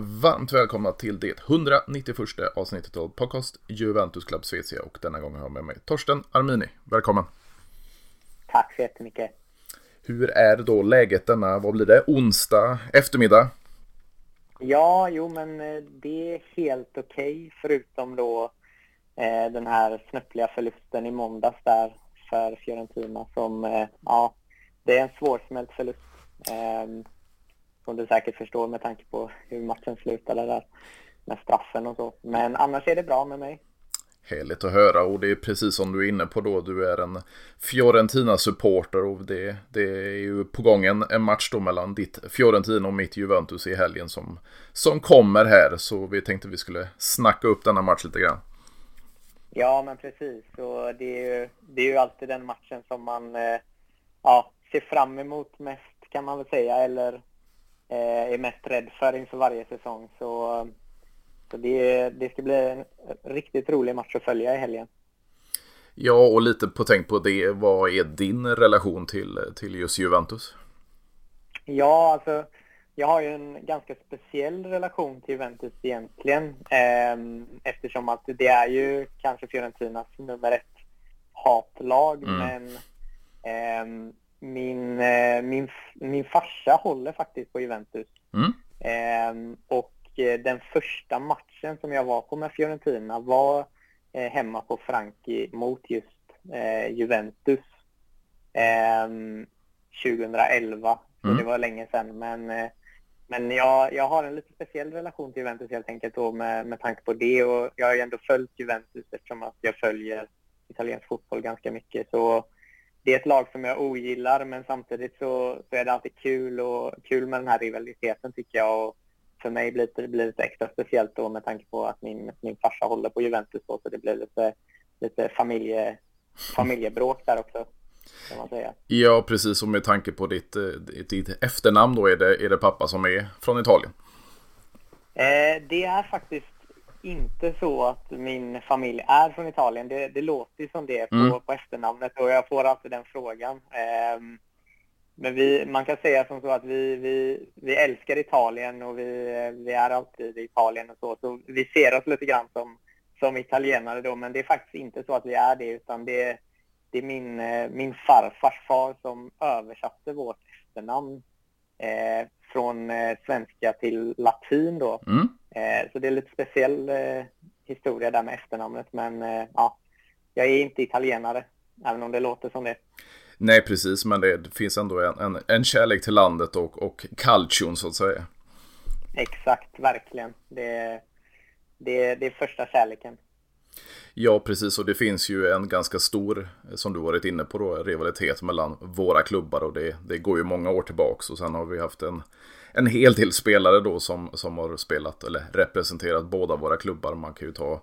varmt välkomna till det 191 avsnittet av podcast Juventus Club Svezia och denna gång har jag med mig Torsten Armini. Välkommen! Tack så jättemycket! Hur är då läget denna, vad blir det, onsdag eftermiddag? Ja, jo men eh, det är helt okej okay, förutom då eh, den här snöppliga förlusten i måndags där för Fiorentina som, eh, ja, det är en svårsmält förlust. Eh, som du säkert förstår med tanke på hur matchen slutade där med straffen och så. Men annars är det bra med mig. Härligt att höra och det är precis som du är inne på då. Du är en Fiorentina-supporter och det, det är ju på gång en, en, match då mellan ditt Fiorentina och mitt Juventus i helgen som, som kommer här. Så vi tänkte vi skulle snacka upp denna match lite grann. Ja, men precis. Och det är ju, det är ju alltid den matchen som man eh, ja, ser fram emot mest kan man väl säga. Eller är mest rädd för inför varje säsong. Så, så det, det ska bli en riktigt rolig match att följa i helgen. Ja, och lite på tänk på det. Vad är din relation till, till just Juventus? Ja, alltså jag har ju en ganska speciell relation till Juventus egentligen. Eh, eftersom att det är ju kanske Fiorentinas nummer ett hatlag. Mm. Men eh, min, eh, min, min farsa håller faktiskt på Juventus. Mm. Eh, och den första matchen som jag var på med Fiorentina var eh, hemma på Franki mot just eh, Juventus. 2011, så mm. det var länge sedan. Men, eh, men jag, jag har en lite speciell relation till Juventus helt enkelt då med, med tanke på det. Och jag har ju ändå följt Juventus eftersom att jag följer italiensk fotboll ganska mycket. Så det är ett lag som jag ogillar men samtidigt så, så är det alltid kul och kul med den här rivaliteten tycker jag. Och för mig blir det, blir lite extra speciellt då med tanke på att min, min farsa håller på Juventus då, så det blir lite, lite familje, familjebråk där också. Kan man säga. Ja, precis. Och med tanke på ditt, eh, ditt, ditt efternamn då, är det, är det pappa som är från Italien? Eh, det är faktiskt inte så att min familj är från Italien. Det, det låter ju som det på, mm. på efternamnet och jag får alltid den frågan. Um, men vi, man kan säga som så att vi, vi, vi älskar Italien och vi, vi är alltid i Italien och så. Så vi ser oss lite grann som, som italienare då, men det är faktiskt inte så att vi är det utan det, det är min, min farfars far som översatte vårt efternamn eh, från eh, svenska till latin då. Mm. Eh, så det är lite speciell eh, historia där med efternamnet. Men eh, ja, jag är inte italienare, även om det låter som det. Nej, precis, men det finns ändå en, en, en kärlek till landet och, och calcion så att säga. Exakt, verkligen. Det, det, det är första kärleken. Ja, precis. Och det finns ju en ganska stor, som du varit inne på, då, rivalitet mellan våra klubbar. Och det, det går ju många år tillbaks. Och sen har vi haft en, en hel del spelare då som, som har spelat eller representerat båda våra klubbar. Man kan ju ta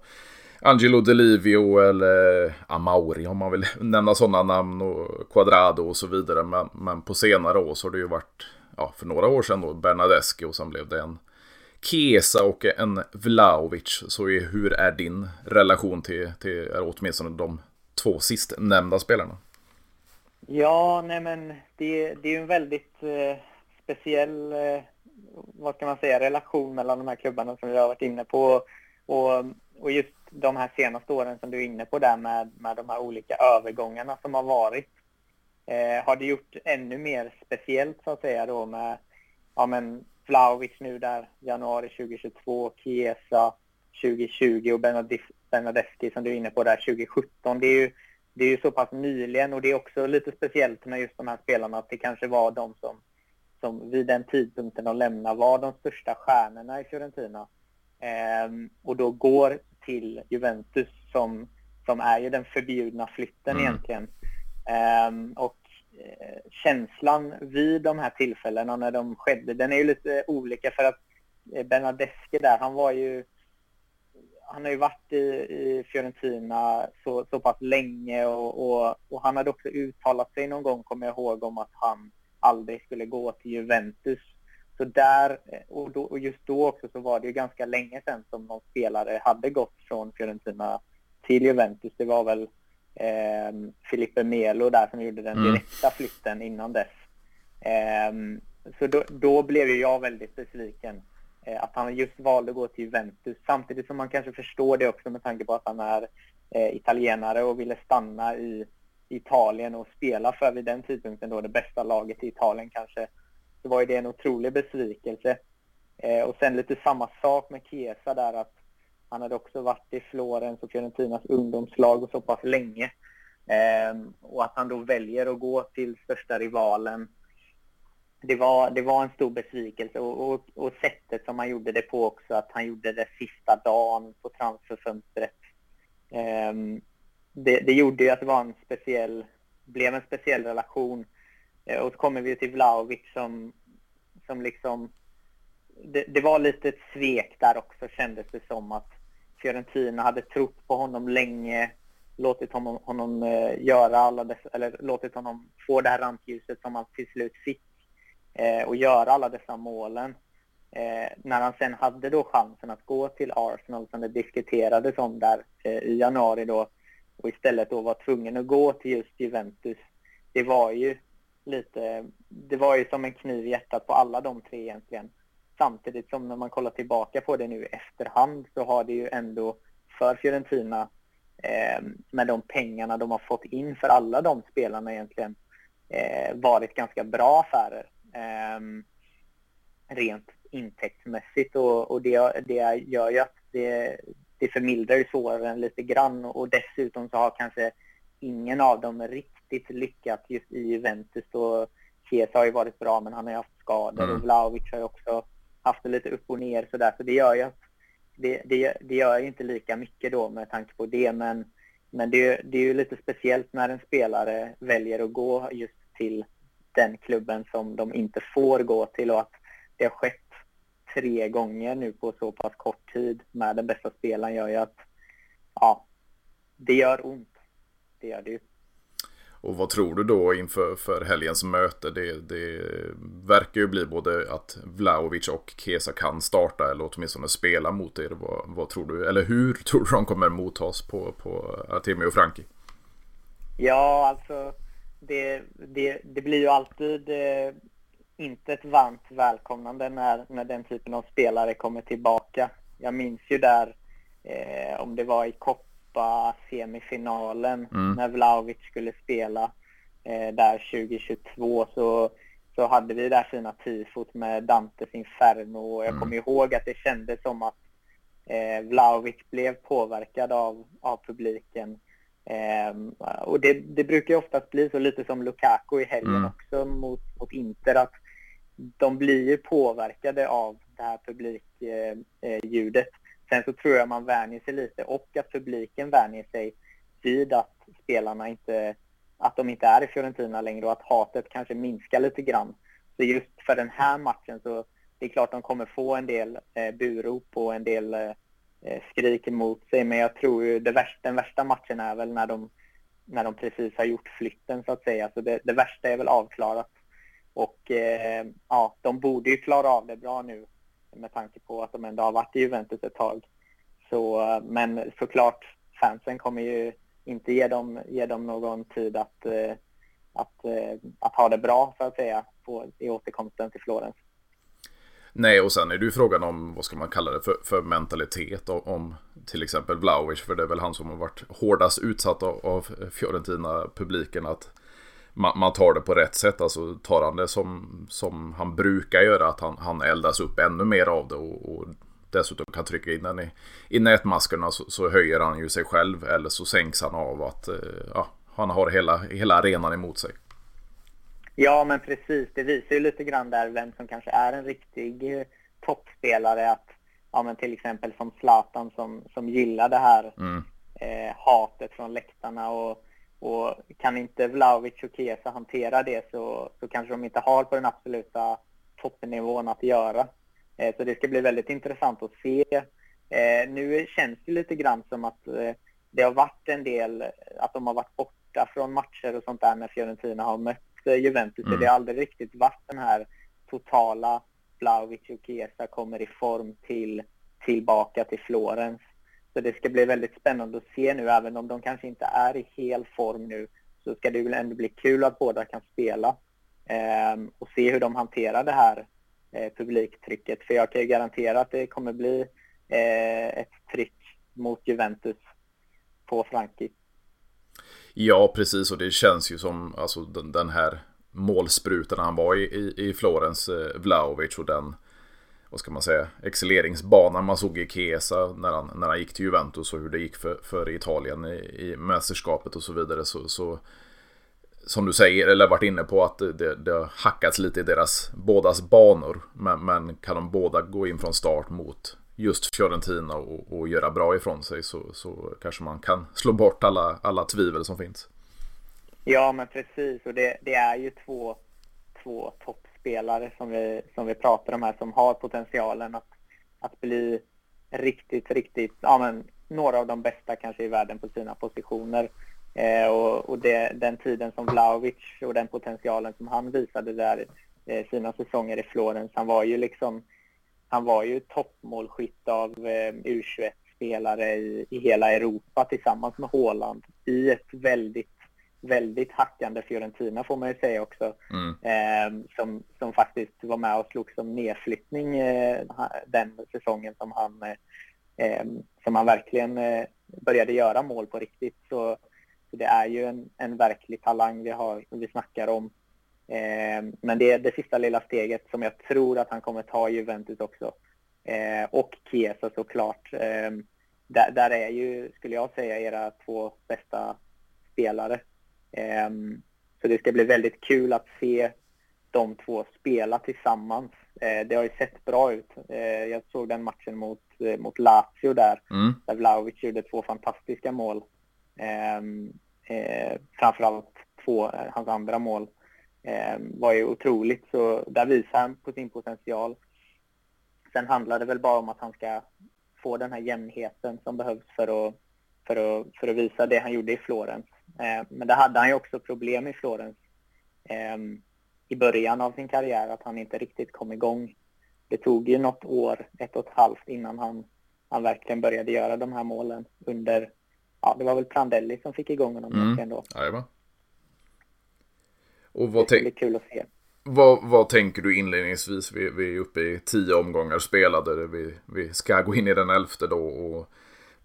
Angelo Delivio eller Amauri om man vill nämna sådana namn och Quadrado och så vidare. Men, men på senare år så har det ju varit, ja för några år sedan då, Bernadeschi och sen blev det en Kesa och en Vlaovic. Så hur är din relation till, till åtminstone de två sistnämnda spelarna? Ja, nej men det, det är ju en väldigt eh, speciell, eh, vad ska man säga, relation mellan de här klubbarna som vi har varit inne på. Och, och just de här senaste åren som du är inne på där med, med de här olika övergångarna som har varit. Eh, har det gjort ännu mer speciellt så att säga då med, ja men Vlahovic nu där januari 2022, Chiesa 2020 och Bernadeschi som du är inne på där 2017. Det är ju det är ju så pass nyligen och det är också lite speciellt med just de här spelarna att det kanske var de som, som vid den tidpunkten de lämnar var de största stjärnorna i Fiorentina. Ehm, och då går till Juventus som, som är ju den förbjudna flytten mm. egentligen. Ehm, och Eh, känslan vid de här tillfällena när de skedde, den är ju lite olika för att eh, Bernadeschi där, han var ju han har ju varit i, i Fiorentina så, så pass länge och, och, och, han hade också uttalat sig någon gång, kommer jag ihåg, om att han aldrig skulle gå till Juventus. Så där, eh, och, då, och just då också så var det ju ganska länge sedan som någon spelare hade gått från Fiorentina till Juventus. Det var väl eh, Filippe Melo där som gjorde den mm. direkta flytten innan dess. Eh, så då, då, blev jag väldigt besviken Eh, att han just valde att gå till Juventus samtidigt som man kanske förstår det också med tanke på att han är eh, italienare och ville stanna i Italien och spela för vid den tidpunkten då det bästa laget i Italien kanske. Så var ju det en otrolig besvikelse. Eh, och sen lite samma sak med Chiesa där att han hade också varit i Florens och Fiorentinas ungdomslag och så pass länge. Eh, och att han då väljer att gå till största rivalen. Det var, det var en stor besvikelse och, och, och sättet som han gjorde det på också, att han gjorde det sista dagen på transferfönstret. Eh, det, det gjorde ju att det var en speciell, blev en speciell relation. Eh, och så kommer vi till Vlahovic som, som liksom det, det, var lite ett svek där också kändes det som att Fiorentina hade trott på honom länge, låtit honom, honom eh, göra alla dessa, eller låtit honom få det här rampljuset som han till slut fick eh, och göra alla dessa målen. Eh, när han sen hade då chansen att gå till Arsenal som det diskuterades om där eh, i januari då och istället då var tvungen att gå till just Juventus. Det var ju lite, det var ju som en kniv i hjärtat på alla de tre egentligen. Samtidigt som när man kollar tillbaka på det nu i efterhand så har det ju ändå för Fiorentina eh, med de pengarna de har fått in för alla de spelarna egentligen eh, varit ganska bra affärer. Eh, rent intäktsmässigt och, och det, det gör ju att det, det förmildrar ju såren lite grann. Och dessutom så har kanske ingen av dem riktigt lyckats just i Juventus. Och Chiesa har ju varit bra men han har ju haft skador. Mm. och Vlahovic har ju också haft det lite upp och ner sådär. Så det gör ju att det, det, det gör ju inte lika mycket då med tanke på det. Men, men det, det är ju lite speciellt när en spelare väljer att gå just till den klubben som de inte får gå till. Och att det har skett tre gånger nu på så pass kort tid med den bästa spelaren gör ju att ja, det gör ont. Det gör det ju. Och vad tror du då inför för helgens möte? Det, det verkar ju bli både att Vlaovic och Kesa kan starta eller åtminstone spela mot er. Vad, vad tror du? Eller hur tror du de kommer mottas på, på Artemi och Franki? Ja, alltså det, det, det blir ju alltid eh, inte ett varmt välkomnande när, när den typen av spelare kommer tillbaka. Jag minns ju där eh, om det var i Coppa-semifinalen mm. när Vlahovic skulle spela eh, där 2022 så, så hade vi där fina tifot med Dantes Inferno och jag mm. kommer ihåg att det kändes som att eh, Vlahovic blev påverkad av, av publiken. Eh, och det, det brukar ju oftast bli så lite som Lukaku i helgen mm. också mot, mot Inter att de blir ju påverkade av det här publikljudet. Eh, eh, Sen så tror jag man vänjer sig lite och att publiken vänjer sig vid att spelarna inte, att de inte är i Fiorentina längre och att hatet kanske minskar lite grann. Så just för den här matchen så det är klart de kommer få en del eh, burop och en del eh, eh skrik emot sig men jag tror ju det värsta, den värsta matchen är väl när de, när de precis har gjort flytten så att säga. Så det, det värsta är väl avklarat. Och eh, ja, de borde ju klara av det bra nu med tanke på att de ändå har varit i Juventus ett tag. Så, men såklart, fansen kommer ju inte ge dem, ge dem någon tid att, eh, att, eh, att ha det bra, så att säga, på, i återkomsten till Florens. Nej, och sen är det ju frågan om, vad ska man kalla det för, för mentalitet om till exempel Vlaovic, för det är väl han som har varit hårdast utsatt av, av Fiorentina-publiken att man, man, tar det på rätt sätt. Alltså tar han det som, som han brukar göra, att han, han eldas upp ännu mer av det och, och dessutom kan trycka in den i, i nätmaskerna så, så, höjer han ju sig själv eller så sänks han av att eh, ja, han har hela, hela arenan emot sig. Ja, men precis. Det visar ju lite grann där vem som kanske är en riktig eh, toppspelare. Att, ja, men till exempel som Zlatan som, som gillar det här mm. eh, hatet från läktarna. Och och kan inte Vlahovic och Chiesa hantera det så, så kanske de inte har på den absoluta toppnivån att göra. Eh, så det ska bli väldigt intressant att se. Eh, nu känns det lite grann som att eh, det har varit en del, att de har varit borta från matcher och sånt där när Fiorentina har mött Juventus. Mm. Så det har aldrig riktigt varit den här totala Vlahovic och Chiesa kommer i form till tillbaka till Florens. Så det ska bli väldigt spännande att se nu, även om de kanske inte är i hel form nu, så ska det väl ändå bli kul att båda kan spela eh, och se hur de hanterar det här eh, publiktrycket. För jag kan ju garantera att det kommer bli eh, ett tryck mot Juventus på Frankrike. Ja, precis. Och det känns ju som alltså, den, den här målsprutan han var i, i, i Florens, eh, Vlaovic och den vad ska man säga, excelleringsbanan man såg i Chiesa när han, när han gick till Juventus och hur det gick för, för Italien i, i mästerskapet och så vidare. Så, så som du säger, eller varit inne på att det, det har hackats lite i deras bådas banor. Men, men, kan de båda gå in från start mot just Fiorentina och, och göra bra ifrån sig så, så kanske man kan slå bort alla, alla tvivel som finns. Ja, men precis. Och det, det är ju två, två spelare som vi, som vi pratar om här som har potentialen att, att bli riktigt, riktigt, ja men några av de bästa kanske i världen på sina positioner. Eh, och, och det, den tiden som Vlaovic och den potentialen som han visade där eh, sina säsonger i Florens, han var ju liksom, han var ju toppmålskytt av eh, U21-spelare i, i hela Europa tillsammans med Håland i ett väldigt väldigt hackande Fiorentina får man ju säga också. Mm. Eh, som, som faktiskt var med och slog som nedflyttning eh, den säsongen som han, eh, som han verkligen eh, började göra mål på riktigt. Så, så det är ju en, en verklig talang vi, har, vi snackar om. Ehm, men det är det sista lilla steget som jag tror att han kommer ta i Juventus också. Ehm, och Chiesa såklart. Ehm, där, där är ju, skulle jag säga, era två bästa spelare. Ehm, så det ska bli väldigt kul att se de två spela tillsammans. Ehm, det har ju sett bra ut. Ehm, jag såg den matchen mot, eh, mot Lazio där, mm. där Vlahovic gjorde två fantastiska mål. framförallt två, eh, hans andra mål var ju otroligt. Så där visar han på sin potential. Sen handlar det väl bara om att han ska få den här jämnheten som behövs för att, för att, för att visa det han gjorde i Florens. Eh, men det hade han ju också problem i Florens ehm, i början av sin karriär, att han inte riktigt kom igång. Det tog ju något år, ett och ett halvt, innan han, han verkligen började göra de här målen under, ja det var väl Prandelli som fick igång honom mm. ändå. Jajamän. Och vad det kul att se. Vad, vad tänker du inledningsvis? Vi, vi är uppe i tio omgångar spelade. Vi, vi ska gå in i den elfte då. Och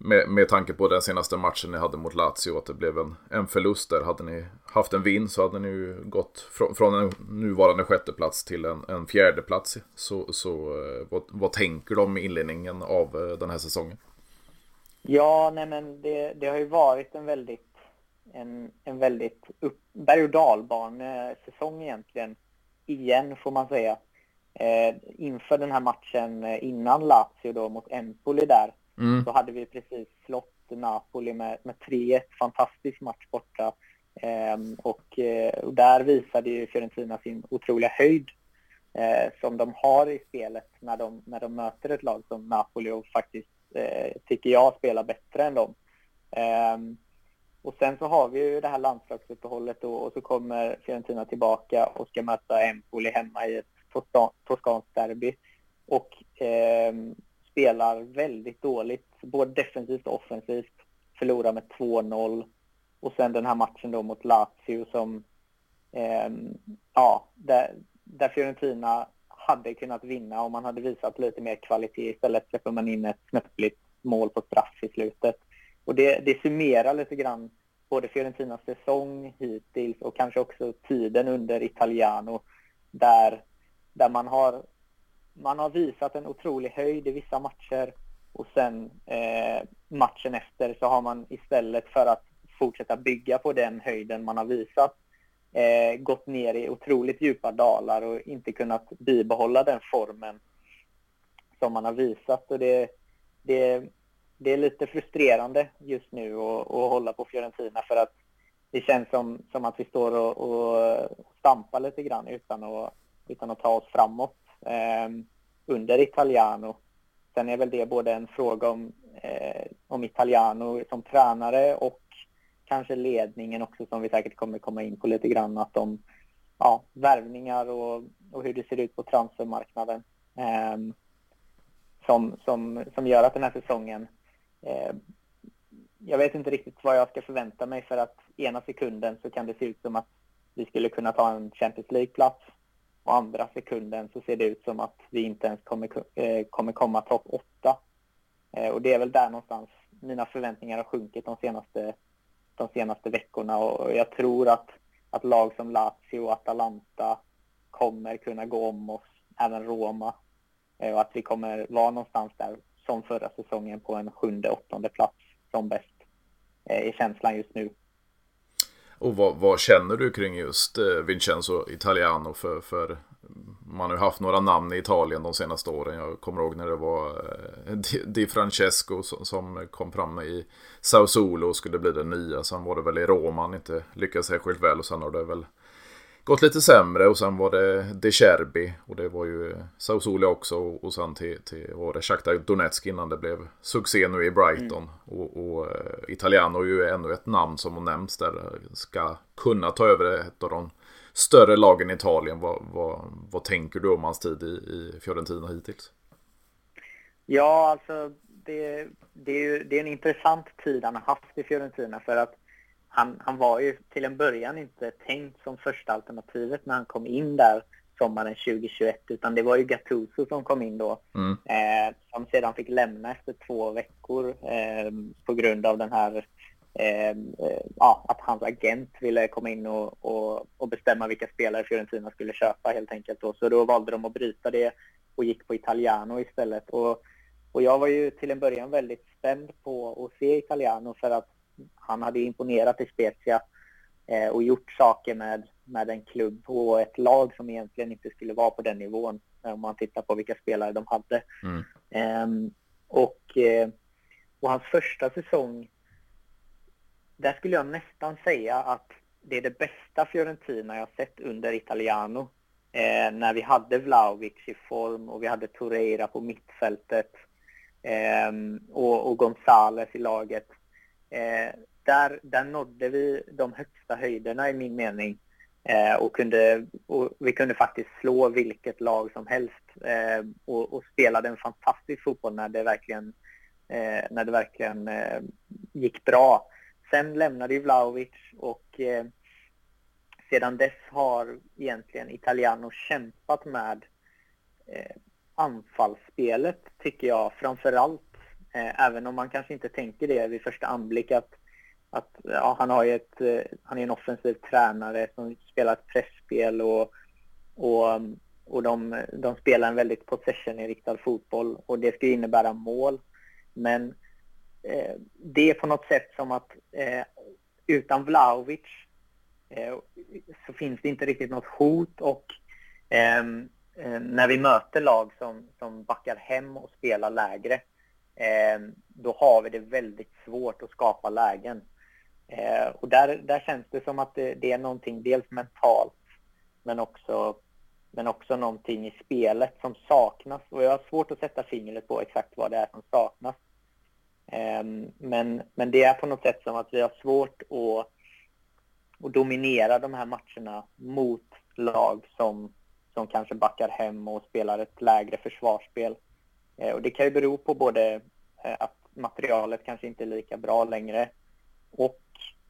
med, med tanke på den senaste matchen ni hade mot Lazio, att det blev en, en förlust där. Hade ni haft en vinst så hade ni ju gått från, från en nuvarande sjätteplats till en, en fjärdeplats. Så, så eh, vad, vad tänker du om inledningen av eh, den här säsongen? Ja, nej men det, det har ju varit en väldigt, en, en väldigt upp, berg och dalbanesäsong egentligen. Igen får man säga. Eh, inför den här matchen eh, innan Lazio då mot Empoli där Mm. Så hade vi precis slått Napoli med, med 3-1, fantastisk match borta. Ehm, och, eh, och, där visade ju Fiorentina sin otroliga höjd eh, som de har i spelet när de, när de möter ett lag som Napoli och faktiskt, eh, tycker jag, spelar bättre än dem. Ehm, och sen så har vi ju det här landslagsuppehållet då och så kommer Fiorentina tillbaka och ska möta Empoli hemma i ett toskanskt derby. Och eh, spelar väldigt dåligt, både defensivt och offensivt. Förlorar med 2-0. Och sen den här matchen då mot Lazio som, eh, ja, där, där Fiorentina hade kunnat vinna om man hade visat lite mer kvalitet. Istället släpper man in ett snöpligt mål på straff i slutet. Och det, det summerar lite grann både Fiorentinas säsong hittills och kanske också tiden under Italiano där, där man har man har visat en otrolig höjd i vissa matcher och sen eh, matchen efter så har man istället för att fortsätta bygga på den höjden man har visat eh, gått ner i otroligt djupa dalar och inte kunnat bibehålla den formen som man har visat. Och det, det, det är lite frustrerande just nu att, att hålla på Fiorentina för att det känns som, som att vi står och, och stampar lite grann utan att, utan att ta oss framåt Ehm, under Italiano. Sen är väl det både en fråga om, eh, om Italiano som tränare och kanske ledningen också som vi säkert kommer komma in på lite grann. Att de, ja, värvningar och, och hur det ser ut på transfermarknaden. Eh, som, som, som gör att den här säsongen eh, jag vet inte riktigt vad jag ska förvänta mig för att ena sekunden så kan det se ut som att vi skulle kunna ta en Champions League-plats och andra sekunden så ser det ut som att vi inte ens kommer, eh, kommer komma topp åtta. Eh, och det är väl där någonstans mina förväntningar har sjunkit de senaste, de senaste veckorna och jag tror att, att lag som Lazio och Atalanta kommer kunna gå om oss, även Roma. Eh, och att vi kommer vara någonstans där som förra säsongen på en sjunde, åttonde plats som bäst. Är känslan just nu. Och vad, vad, känner du kring just eh, Vincenzo Italiano? För, för man har ju haft några namn i Italien de senaste åren. Jag kommer ihåg när det var eh, Di Francesco som kom fram i Sao Solo och skulle bli den nya. Sen var det väl i Roma han inte lyckades särskilt väl och sen har det väl gått lite sämre och sen var det De Cherbi och det var ju Sausoli också och sen till, till var det Shakhtar Donetsk innan det blev succé nu i Brighton. Mm. Och, och uh, Italiano är ju ännu ett namn som har nämnts där ska kunna ta över ett av de större lagen i Italien. Vad, vad, vad tänker du om hans tid i, i Fiorentina hittills? Ja, alltså det, det, är ju, det är en intressant tid han har haft i Fiorentina för att han, han var ju till en början inte tänkt som första alternativet när han kom in där sommaren 2021 utan det var ju Gattuso som kom in då. Mm. Eh, som sedan fick lämna efter två veckor eh, på grund av den här eh, ja, att hans agent ville komma in och, och, och, bestämma vilka spelare Fiorentina skulle köpa helt enkelt. Då. Så då valde de att bryta det och gick på Italiano istället. Och, och jag var ju till en början väldigt spänd på att se Italiano för att han hade imponerat i Spezia eh, och gjort saker med, med en klubb och ett lag som egentligen inte skulle vara på den nivån om man tittar på vilka spelare de hade. Mm. Eh, och, eh, och hans första säsong, där skulle jag nästan säga att det är det bästa Fiorentina jag sett under Italiano. Eh, när vi hade Vlaovic i form och vi hade Torreira på mittfältet eh, och, och Gonzales i laget. Eh, där, där nådde vi de högsta höjderna i min mening. Eh, och, kunde, och vi kunde faktiskt slå vilket lag som helst eh, och, och spelade en fantastisk fotboll när det verkligen, eh, när det verkligen eh, gick bra. Sen lämnade ju Vlahovic och eh, sedan dess har egentligen Italiano kämpat med eh, anfallsspelet tycker jag framförallt Eh, även om man kanske inte tänker det vid första anblick att, att ja, han, har ett, eh, han är en offensiv tränare som spelar ett pressspel och, och, och de, de spelar en väldigt possession-inriktad fotboll och det ska innebära mål. Men eh, det är på något sätt som att eh, utan Vlahovic eh, så finns det inte riktigt något hot och eh, eh när vi möter lag som, som backar hem och spelar lägre Eh, då har vi det väldigt svårt att skapa lägen. Eh, och där, där känns det som att det, det, är någonting dels mentalt men också, men också någonting i spelet som saknas. Och jag har svårt att sätta fingret på exakt vad det är som saknas. Eh, men, men det är på något sätt som att vi har svårt att, att dominera de här matcherna mot lag som, som kanske backar hem och spelar ett lägre försvarsspel. Eh, och det kan ju bero på både eh, att materialet kanske inte är lika bra längre och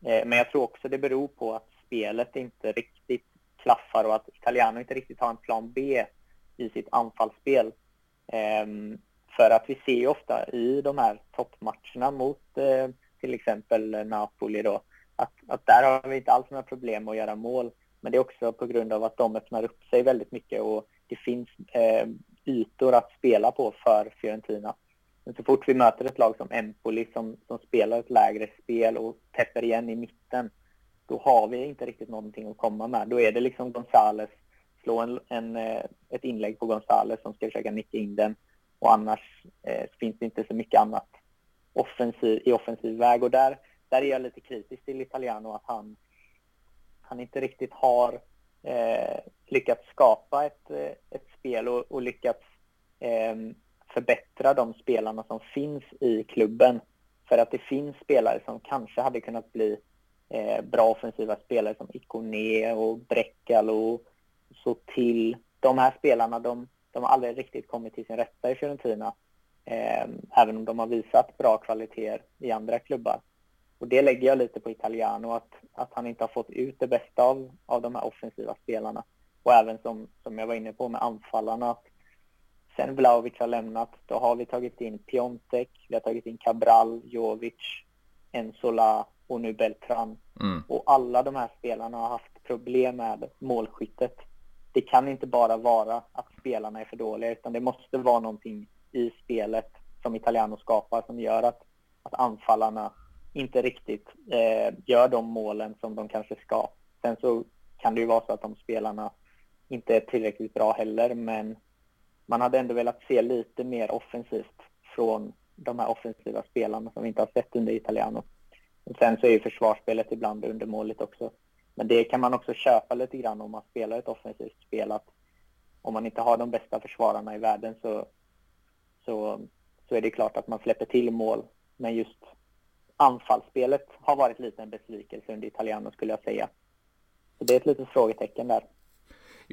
eh, men jag tror också det beror på att spelet inte riktigt klaffar och att Italiano inte riktigt har en plan B i sitt anfallsspel. Ehm, för att vi ser ju ofta i de här toppmatcherna mot eh, till exempel Napoli då, att, att där har vi inte alls några problem att göra mål. Men det är också på grund av att de öppnar upp sig väldigt mycket och det finns eh, ytor att spela på för Fiorentina. Men så fort vi möter ett lag som Empoli som, som spelar ett lägre spel och täpper igen i mitten, då har vi inte riktigt någonting att komma med. Då är det liksom Gonzales, slå en, en eh, ett inlägg på Gonzales som ska försöka nicka in den och annars eh, finns det inte så mycket annat offensiv, i offensiv väg. Och där, där är jag lite kritisk till Italiano att han, han inte riktigt har eh, lyckats skapa ett, eh, ett spel och, och lyckats eh, förbättra de spelarna som finns i klubben. För att det finns spelare som kanske hade kunnat bli eh, bra offensiva spelare som Ikone och Breckal och så till. De här spelarna, de, de har aldrig riktigt kommit till sin rätta i Fiorentina. Eh, även om de har visat bra kvaliteter i andra klubbar. Och det lägger jag lite på Italiano, att, att han inte har fått ut det bästa av, av de här offensiva spelarna och även som, som jag var inne på med anfallarna. Att sen Vlahovic har lämnat, då har vi tagit in Piontek, vi har tagit in Cabral, Jovic, Ensola och nu Beltran. Mm. Och alla de här spelarna har haft problem med målskyttet. Det kan inte bara vara att spelarna är för dåliga utan det måste vara någonting i spelet som Italiano skapar som gör att, att anfallarna inte riktigt eh, gör de målen som de kanske ska. Sen så kan det ju vara så att de spelarna inte är tillräckligt bra heller, men man hade ändå velat se lite mer offensivt från de här offensiva spelarna som vi inte har sett under Italiano. Och sen så är ju försvarsspelet ibland undermåligt också. Men det kan man också köpa lite grann om man spelar ett offensivt spel. Att om man inte har de bästa försvararna i världen så, så, så är det klart att man släpper till mål. Men just anfallsspelet har varit lite en besvikelse under Italiano skulle jag säga. Så det är ett litet frågetecken där.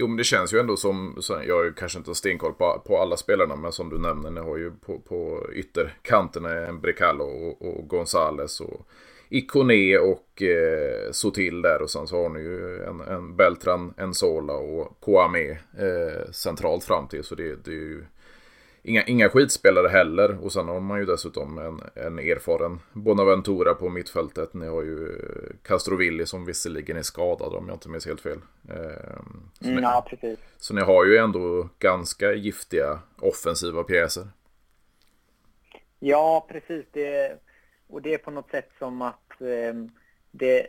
Jo, men det känns ju ändå som, jag har ju kanske inte stenkoll på, på alla spelarna, men som du nämner, ni har ju på, på ytterkanterna en Brecalo och, och Gonzales och Ikone och eh, Sotil där och sen så har ni ju en, en Beltran, en Sola och Kouame eh, centralt fram till. Så det, det är ju inga, inga skitspelare heller. Och sen har man ju dessutom en, en erfaren Bonaventura på mittfältet. Ni har ju Castrovilli som visserligen är skadad om jag inte minns helt fel. Eh, mm, ni, ja, precis. Så ni har ju ändå ganska giftiga offensiva pjäser. Ja, precis. Det, och det är på något sätt som att eh, det,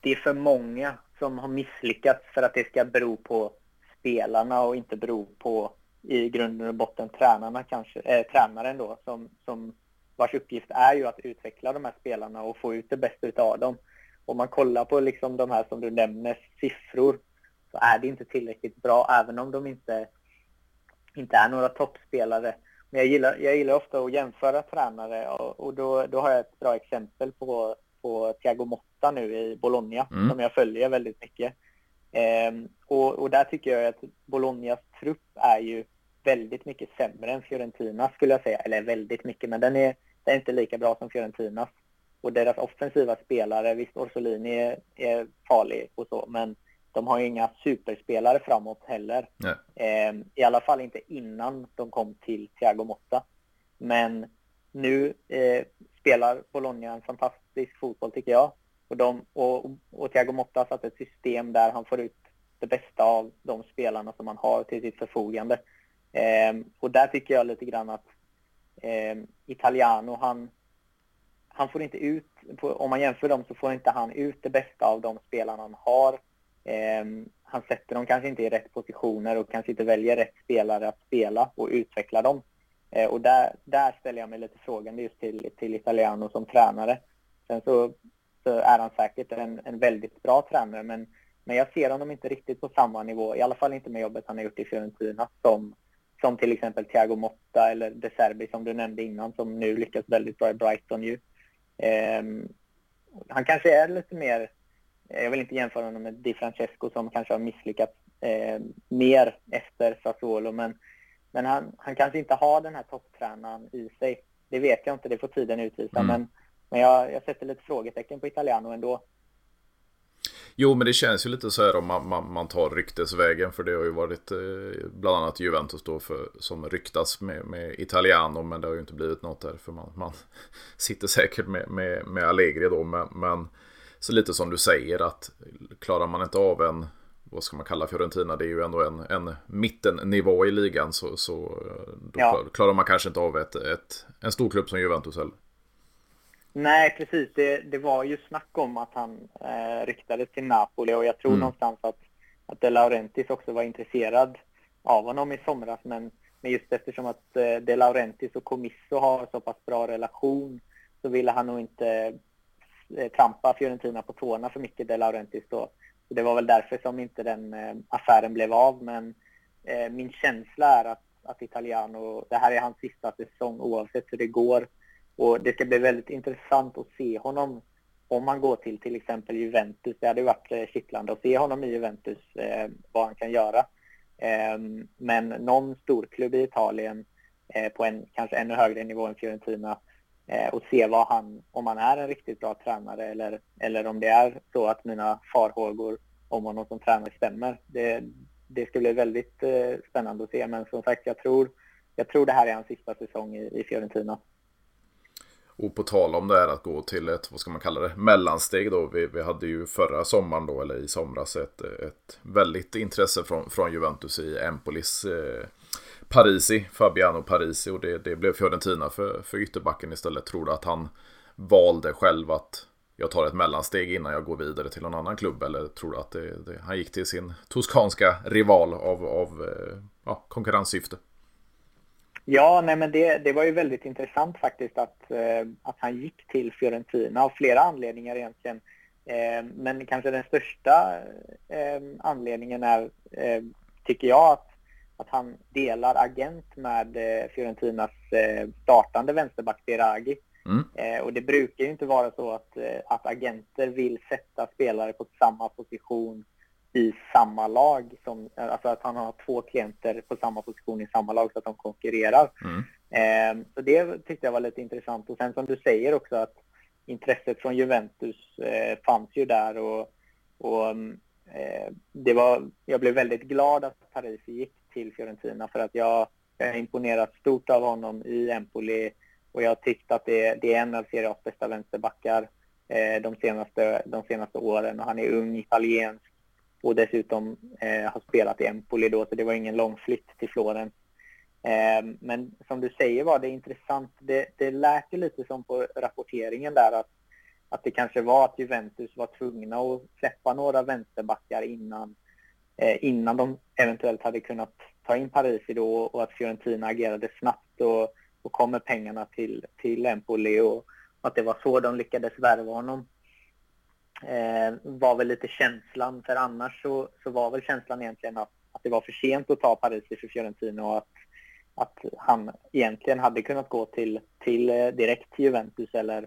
det är för många som har misslyckats för att det ska bero på spelarna och inte bero på i grunden och botten tränarna kanske, äh, tränaren då som, som vars uppgift är ju att utveckla de här spelarna och få ut det bästa av dem. Om man kollar på liksom de här som du nämner, siffror, så är det inte tillräckligt bra även om de inte, inte är några toppspelare. Men jag gillar, jag gillar ofta att jämföra tränare och, och då, då har jag ett bra exempel på, på Thiago Motta nu i Bologna mm. som jag följer väldigt mycket. Ehm, och, och, där tycker jag att Bolognas trupp är ju väldigt mycket sämre än Fiorentinas skulle jag säga. Eller väldigt mycket, men den är, den är inte lika bra som Fiorentinas. Och deras offensiva spelare, visst Orsolini är, är farlig och så, men de har ju inga superspelare framåt heller. Eh, I alla fall inte innan de kom till Thiago Motta. Men nu eh, spelar Bologna en fantastisk fotboll tycker jag. Och, de, och, och Thiago Motta har satt ett system där han får ut det bästa av de spelarna som han har till sitt förfogande. Eh, och där tycker jag lite grann att eh, Italiano, han, han får inte ut, om man jämför dem så får inte han ut det bästa av de spelarna han har. Eh, han sätter dem kanske inte i rätt positioner och kanske inte väljer rätt spelare att spela och utveckla dem. Eh, och där, där ställer jag mig lite frågande just till, till Italiano som tränare. Sen så så är han säkert en, en väldigt bra tränare. Men, men jag ser honom inte riktigt på samma nivå, i alla fall inte med jobbet han har gjort i Fiorentina, som, som till exempel Thiago Motta eller De Serbi som du nämnde innan, som nu lyckas väldigt bra i Brighton ju. Eh, han kanske är lite mer, jag vill inte jämföra honom med Di Francesco som kanske har misslyckats eh, mer efter Sassuolo, men, men han, han kanske inte har den här topptränaren i sig. Det vet jag inte, det får tiden utvisa, mm. men men jag, jag sätter lite frågetecken på Italiano ändå. Jo, men det känns ju lite så här om man, man, man tar ryktesvägen. För det har ju varit eh, bland annat Juventus då för, som ryktas med, med Italiano. Men det har ju inte blivit något där. För man, man sitter säkert med, med, med Allegri då. Men, men så lite som du säger att klarar man inte av en, vad ska man kalla Fiorentina, det är ju ändå en, en mittennivå i ligan. Så, så eh, då ja. klarar man kanske inte av ett, ett, en stor klubb som Juventus heller. Nej, precis. Det, det var ju snack om att han eh, ryktades till Napoli och jag tror mm. någonstans att, att De Laurentiis också var intresserad av honom i somras. Men, men just eftersom att eh, De Laurentiis och Comisso har så pass bra relation så ville han nog inte eh, trampa Fiorentina på tårna för mycket, De Laurentiis då. Så det var väl därför som inte den eh, affären blev av. Men eh, min känsla är att, att Italiano, det här är hans sista säsong oavsett hur det går och det ska bli väldigt intressant att se honom om han går till till exempel Juventus. Det hade varit eh, kittlande att se honom i Juventus, eh, vad han kan göra. Eh, men någon storklubb i Italien eh, på en kanske ännu högre nivå än Fiorentina eh, och se vad han, om han är en riktigt bra tränare eller, eller om det är så att mina farhågor om honom som tränare stämmer. Det, det ska bli väldigt eh, spännande att se. Men som sagt, jag tror, jag tror det här är hans sista säsong i, i Fiorentina. Och på tal om det här att gå till ett, vad ska man kalla det, mellansteg då. Vi, vi hade ju förra sommaren då, eller i somras, ett, ett väldigt intresse från, från Juventus i Empolis. Eh, Parisi, Fabiano Parisi och det, det blev Fiorentina för, för ytterbacken istället. Tror du att han valde själv att jag tar ett mellansteg innan jag går vidare till någon annan klubb? Eller tror du att det, det, han gick till sin toskanska rival av, av eh, ja, konkurrenssyfte? Ja, nej men det, det var ju väldigt intressant faktiskt att, eh, att han gick till Fiorentina av flera anledningar egentligen. Eh, men kanske den största eh, anledningen är, tycker jag, att, att han delar agent med Fiorentinas startande vänsterback Beragi. Mm. och det brukar ju inte vara så att, att agenter vill sätta spelare på samma position i samma lag. Som, alltså att han har två klienter på samma position i samma lag så att de konkurrerar. Mm. Eh, så det tyckte jag var lite intressant. Och sen som du säger också att intresset från Juventus eh, fanns ju där och, och eh, det var, jag blev väldigt glad att Paris gick till Fiorentina för att jag, jag har imponerat stort av honom i Empoli och jag tyckte att det, det är en av Serie A's bästa vänsterbackar eh, de, senaste, de senaste åren och han är ung, italiensk och dessutom eh, har spelat i Empoli då, så det var ingen lång flytt till Florens. Eh, men som du säger var det intressant. Det, det lät ju lite som på rapporteringen där att, att det kanske var att Juventus var tvungna att släppa några vänsterbackar innan, eh, innan de eventuellt hade kunnat ta in Parisi då och att Fiorentina agerade snabbt och, och kom med pengarna till, till Empoli och att det var så de lyckades värva honom eh, var väl lite känslan, för annars så, så var väl känslan egentligen att, att det var för sent att ta Parisi för Fiorentina och att, att han egentligen hade kunnat gå till, till eh, direkt till Juventus eller,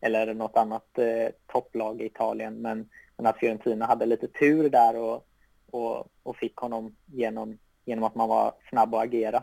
eller något annat eh, topplag i Italien. Men, men att Fiorentina hade lite tur där och, och, och fick honom genom, genom att man var snabb att agera.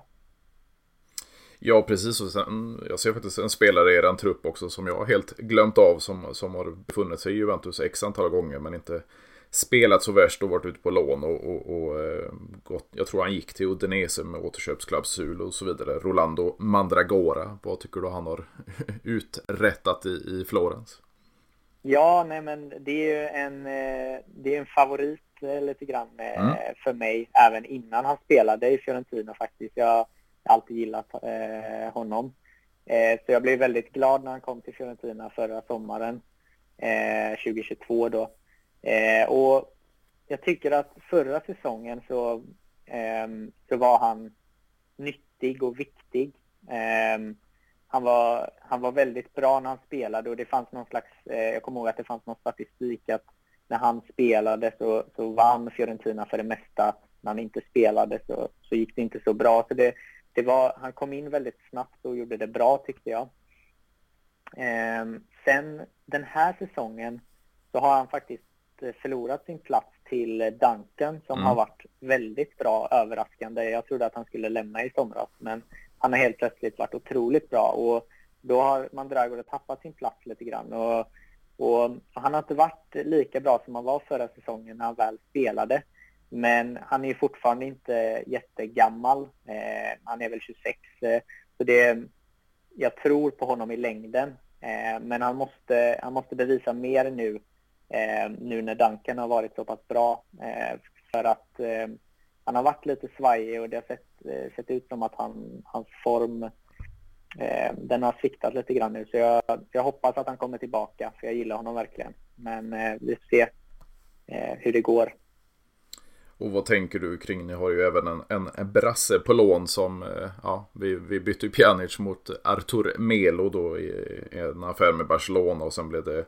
Ja, precis. Och sen, jag ser faktiskt en spelare i er trupp också som jag helt glömt av som, som har befunnit sig i Juventus x antal gånger men inte spelat så värst och varit ute på lån och, och, och eh, gått, jag tror han gick till Udinese med återköpsklausul och så vidare. Rolando Mandragora, vad tycker du han har uträttat i, i Florens? Ja, nej men det är ju en, eh, det är en favorit eh, lite grann mm. för mig även innan han spelade i Fiorentina faktiskt. Jag alltid gillat eh, honom. Eh, så jag blev väldigt glad när han kom till Fiorentina förra sommaren, eh, 2022 då. Eh, och jag tycker att förra säsongen så, ehm, så var han nyttig och viktig. Ehm, han var, han var väldigt bra när han spelade och det fanns någon slags, eh, jag kommer ihåg att det fanns någon statistik att när han spelade så, så vann Fiorentina för det mesta. När han inte spelade så, så gick det inte så bra. Så det, det var, han kom in väldigt snabbt och gjorde det bra tyckte jag. Eh, sen den här säsongen så har han faktiskt eh, förlorat sin plats till Duncan som mm. har varit väldigt bra, överraskande. Jag trodde att han skulle lämna i somras men han har helt plötsligt varit otroligt bra och då har Mandragora tappat sin plats lite grann. Och, och han har inte varit lika bra som han var förra säsongen när han väl spelade. Men han är fortfarande inte jättegammal. Eh, han är väl 26. Eh, så det, jag tror på honom i längden. Eh, men han måste, han måste bevisa mer nu, eh, nu när Duncan har varit så pass bra. Eh, för att eh, han har varit lite svajig och det har sett, eh, sett ut som att han, hans form eh, den har sviktat lite grann nu. Så jag, jag hoppas att han kommer tillbaka, för jag gillar honom verkligen. Men eh, vi får se hur det går. Och vad tänker du kring, ni har ju även en, en, en brasse på lån som, eh, ja, vi, vi bytte ju Pjanic mot Artur Melo då i, i en affär med Barcelona och sen blev det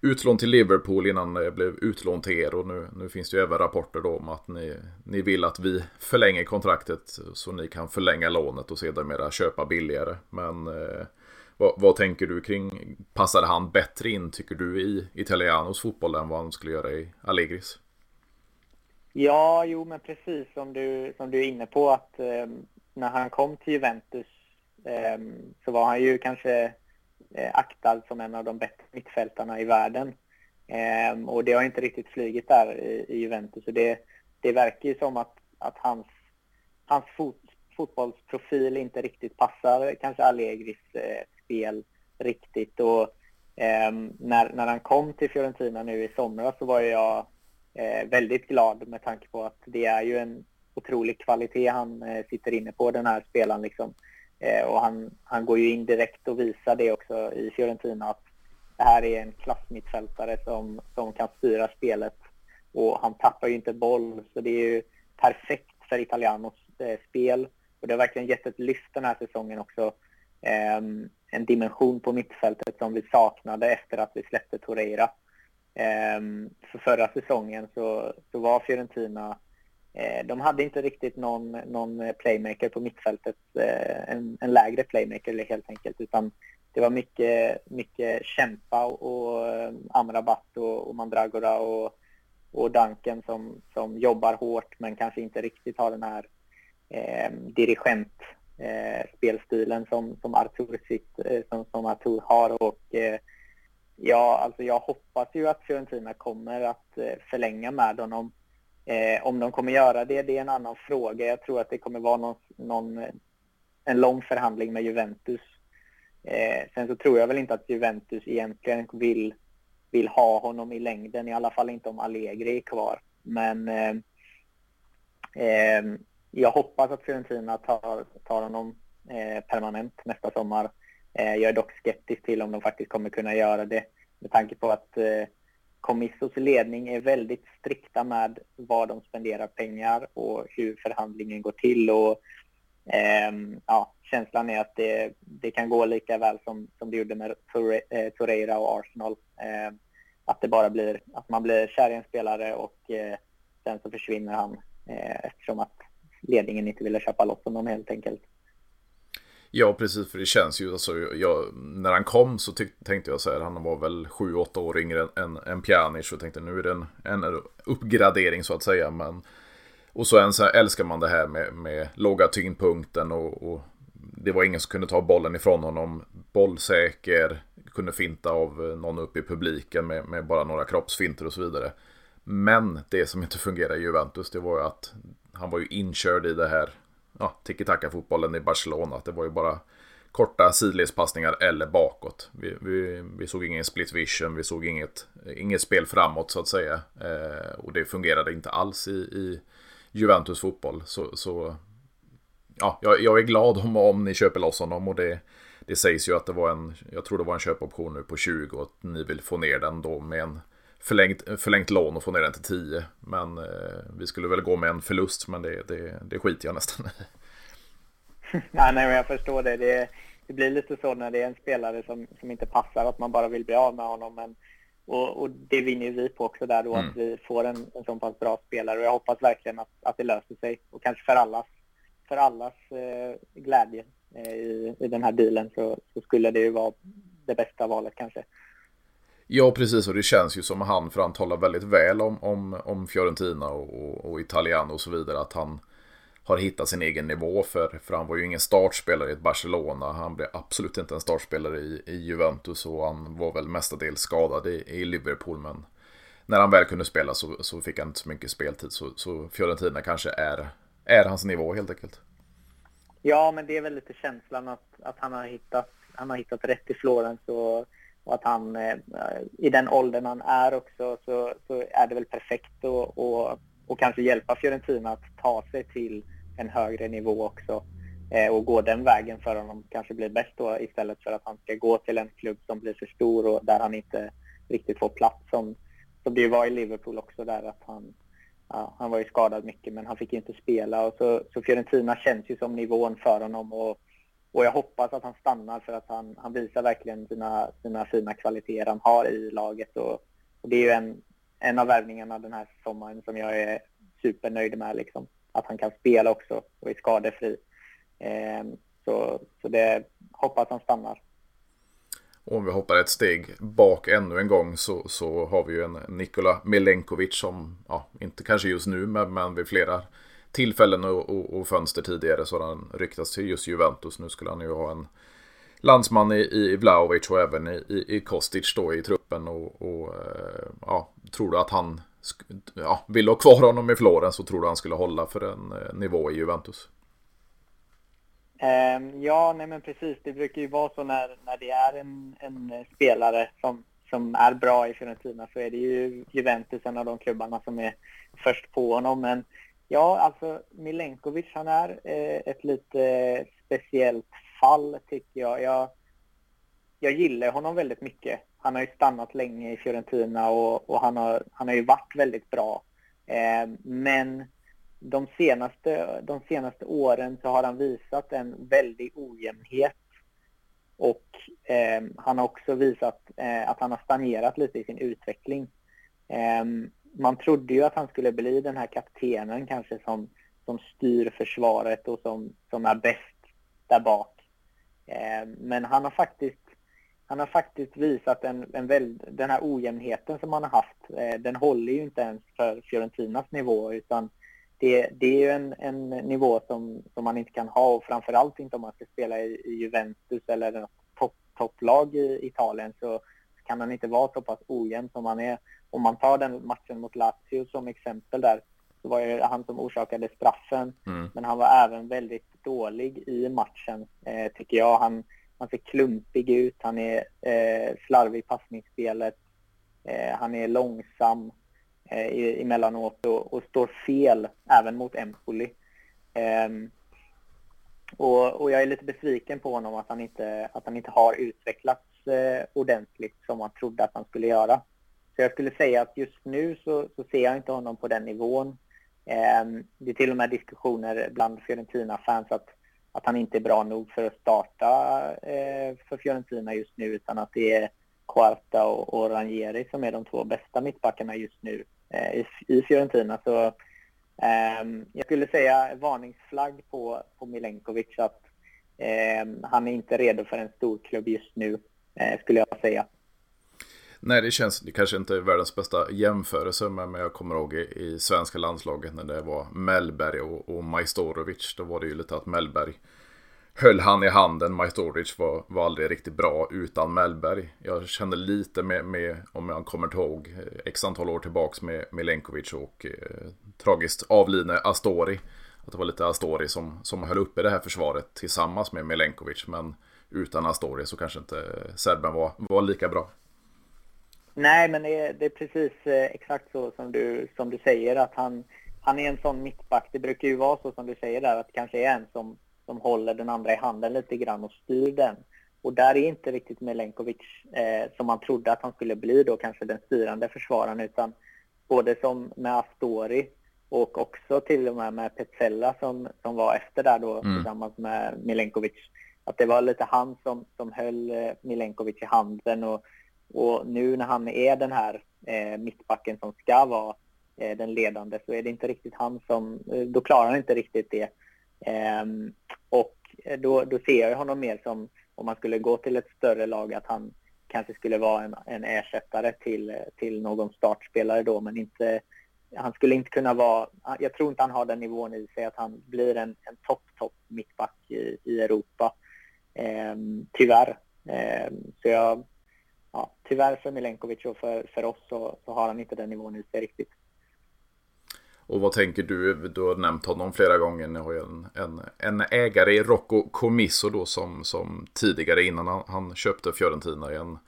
utlån till Liverpool innan det blev utlån till er och nu, nu finns det ju även rapporter då om att ni, ni vill att vi förlänger kontraktet så ni kan förlänga lånet och sedermera köpa billigare. Men eh, vad, vad, tänker du kring, passar han bättre in tycker du i Italianos fotboll än vad han skulle göra i Allegris? Ja, jo men precis som du, som du är inne på att eh, när han kom till Juventus eh, så var han ju kanske eh, aktad som en av de bättre mittfältarna i världen. Eh, och det har inte riktigt flugit där i, i Juventus. Så det, det verkar ju som att, att hans, hans fot, fotbollsprofil inte riktigt passar kanske Allegris eh, spel riktigt. Och, eh, när, när han kom till Fiorentina nu i somras så var jag eh, väldigt glad med tanke på att det är ju en otrolig kvalitet han eh, sitter inne på, den här spelaren. Liksom. Eh, och han, han går ju in direkt och visar det också i Fiorentina att det här är en klassmittfältare som, som kan styra spelet och han tappar ju inte boll så det är ju perfekt för Italianos eh, spel och det har verkligen gett ett lyft den här säsongen också. Eh, en dimension på mittfältet som vi saknade efter att vi släppte Torreira. Ehm, för förra säsongen så, så var Fiorentina eh, de hade inte riktigt någon, någon playmaker på mittfältet, eh, en, en lägre playmaker helt enkelt, utan det var mycket, mycket kämpa och, eh, Amrabat och, och Mandragora och, och Duncan som, som jobbar hårt men kanske inte riktigt har den här eh, dirigent eh, spelstilen som, som, Artur sitt, eh, som, som Artur har. Och, eh, ja, alltså jag hoppas ju att Fiorentina kommer att eh, förlänga med honom. Eh, om de kommer göra det, det är en annan fråga. Jag tror att det kommer vara någon, någon en lång förhandling med Juventus Eh, sen så tror jag väl inte att Juventus egentligen vill, vill ha honom i längden, i alla fall inte om Allegri är kvar. Men eh, eh, jag hoppas att Fiorentina tar, tar honom eh, permanent nästa sommar. Eh, jag är dock skeptisk till om de faktiskt kommer kunna göra det med tanke på att eh, Comissos ledning är väldigt strikta med var de spenderar pengar och hur förhandlingen går till. Och eh, ja, känslan är att det, det kan gå lika väl som, som det gjorde med eh, Torreira och Arsenal. Eh, att det bara blir att man blir kär i en spelare och eh, sen så försvinner han eh, eftersom att ledningen inte ville köpa loss honom helt enkelt. Ja, precis, för det känns ju, alltså, jag, när han kom så tyck, tänkte jag så här, han var väl 7-8 år yngre än, än Pjanic och tänkte nu är det en, en uppgradering så att säga, men och så, än, så älskar man det här med, med låga tyngdpunkten och, och, det var ingen som kunde ta bollen ifrån honom. Bollsäker, kunde finta av eh, någon uppe i publiken med, med bara några kroppsfinter och så vidare. Men det som inte fungerade i Juventus det var ju att han var ju inkörd i det här ja, tiki-taka-fotbollen i Barcelona. Det var ju bara korta sidledspassningar eller bakåt. Vi, vi, vi, såg ingen split vision, vi såg inget, inget spel framåt så att säga. Eh, och det fungerade inte alls i, i Juventus fotboll. Så, så ja, jag, jag, är glad om, om ni köper loss honom och det, det sägs ju att det var en, jag tror det var en köpoption nu på 20 och att ni vill få ner den då med en förlängt, förlängt lån och få ner den till 10. Men eh, vi skulle väl gå med en förlust men det, det, det skiter jag nästan nej, nej, jag förstår det. det. det. blir lite så när det är en spelare som, som inte passar att man bara vill bli av med honom. Men och, och, det vinner vi på också där då, mm. att vi får en, en så pass bra spelare. Och jag hoppas verkligen att, att det löser sig. Och kanske för allas, för allas eh, glädje eh, i, i den här dealen så, så, skulle det ju vara det bästa valet kanske. Ja, precis. Och det känns ju som han, för han talar väldigt väl om, om, om Fiorentina och, och, och Italiano och så vidare, att han har hittat sin egen nivå för, för han var ju ingen startspelare i ett Barcelona. Han blev absolut inte en startspelare i, i Juventus och han var väl mestadels skadad i, i Liverpool. Men när han väl kunde spela så, så fick han inte så mycket speltid. Så, så Fiorentina kanske är, är hans nivå helt enkelt. Ja, men det är väl lite känslan att, att han, har hittat, han har hittat rätt i Florens och, och att han eh, i den åldern han är också så, så är det väl perfekt och, och, och kanske hjälpa Fiorentina att ta sig till en högre nivå också eh, och gå den vägen för honom kanske blir bäst då istället för att han ska gå till en klubb som blir för stor och där han inte riktigt får plats som, som det var i Liverpool också där att han, ja, han var ju skadad mycket men han fick inte spela. Och så, så Fiorentina känns ju som nivån för honom och, och jag hoppas att han stannar för att han, han visar verkligen sina, sina fina kvaliteter han har i laget och, och det är ju en, en av värvningarna den här sommaren som jag är supernöjd med liksom att han kan spela också och är skadefri. Eh, så, så det hoppas han stannar. Om vi hoppar ett steg bak ännu en gång så, så har vi ju en Nikola Milenkovic som, ja, inte kanske just nu, men, men vid flera tillfällen och, och, och fönster tidigare så har han ryktats till just Juventus. Nu skulle han ju ha en landsman i, i Vlahovic och även i, i, i Kostic då i truppen. Och, och, eh, ja, tror du att han ja, vill ha kvar honom i Florens så tror du han skulle hålla för en eh, nivå i Juventus? Ehm, ja, nej men precis. Det brukar ju vara så när, när det är en, en spelare som, som är bra i Fiorentina så är det ju Juventus en av de klubbarna som är först på honom. Men ja, alltså Milenkovic han är eh, ett lite speciellt fall tycker jag. jag. Jag gillar honom väldigt mycket. Han har ju stannat länge i Fiorentina och, och han, har, han har ju varit väldigt bra. Eh, men de senaste, de senaste åren så har han visat en väldig ojämnhet. Och eh, han har också visat eh, att han har stagnerat lite i sin utveckling. Eh, man trodde ju att han skulle bli den här kaptenen kanske som, som styr försvaret och som, som är bäst där bak. Eh, men han har faktiskt han har faktiskt visat en, en väl, den här ojämnheten som han har haft, eh, den håller ju inte ens för Fiorentinas nivå utan det, det är ju en, en nivå som, som man inte kan ha och framförallt inte om man ska spela i, i Juventus eller något topp, topplag i Italien så kan han inte vara så pass ojämn som han är. Om man tar den matchen mot Lazio som exempel där så var det han som orsakade straffen mm. men han var även väldigt dålig i matchen eh, tycker jag. Han, han ser klumpig ut, han är eh, slarvig i passningsspelet, eh, han är långsam eh, emellanåt och, och står fel även mot Empoli. Eh, och, och, jag är lite besviken på honom att han inte, att han inte har utvecklats eh, ordentligt som man trodde att han skulle göra. Så jag skulle säga att just nu så, så ser jag inte honom på den nivån. Eh, det är till och med diskussioner bland Fiorentina-fans att, att han inte är bra nog för att starta eh, för Fiorentina just nu utan att det är Quarta och, och Rangieri som är de två bästa mittbackarna just nu eh, i, i Fiorentina. Så eh, jag skulle säga varningsflagg på, på Milenkovic att eh, han är inte redo för en stor klubb just nu, eh, skulle jag säga. Nej, det känns, det kanske inte är världens bästa jämförelse, men jag kommer ihåg i, i svenska landslaget när det var Mellberg och, och Majstorovic. Då var det ju lite att Mellberg höll han i handen. Majstorovic var, var aldrig riktigt bra utan Mellberg. Jag kände lite med, med om jag kommer ihåg, x antal år tillbaks med Milenkovic och eh, tragiskt avlidne Astori. Att det var lite Astori som, som höll uppe det här försvaret tillsammans med Milenkovic. Men utan Astori så kanske inte serben var, var lika bra. Nej, men det är, det är precis eh, exakt så som du, som du säger att han, han är en sån mittback. Det brukar ju vara så som du säger där att det kanske är en som som håller den andra i handen lite grann och styr den. Och där är inte riktigt Milenkovic eh, som man trodde att han skulle bli då kanske den styrande försvararen utan både som med Astori och också till och med med Petzella som, som var efter där då mm. tillsammans med Milenkovic. Att det var lite han som, som höll eh, Milenkovic i handen och, och nu när han är den här eh, mittbacken som ska vara eh, den ledande så är det inte riktigt han som, eh, då klarar han inte riktigt det. Eh, och då, då ser jag honom mer som, om man skulle gå till ett större lag, att han kanske skulle vara en, en ersättare till, till någon startspelare då, men inte han skulle inte kunna vara, jag tror inte han har den nivån i sig att han blir en, en topp, topp mittback i, i Europa. Eh, tyvärr. Eh, så jag, tyvärr för Milenkovic och för, för oss så, så har han inte den nivån ute riktigt. Och vad tänker du? Du har nämnt honom flera gånger. Ni har ju en, en, en ägare i Rocco Comiso då som, som tidigare innan han, han köpte Fiorentina i en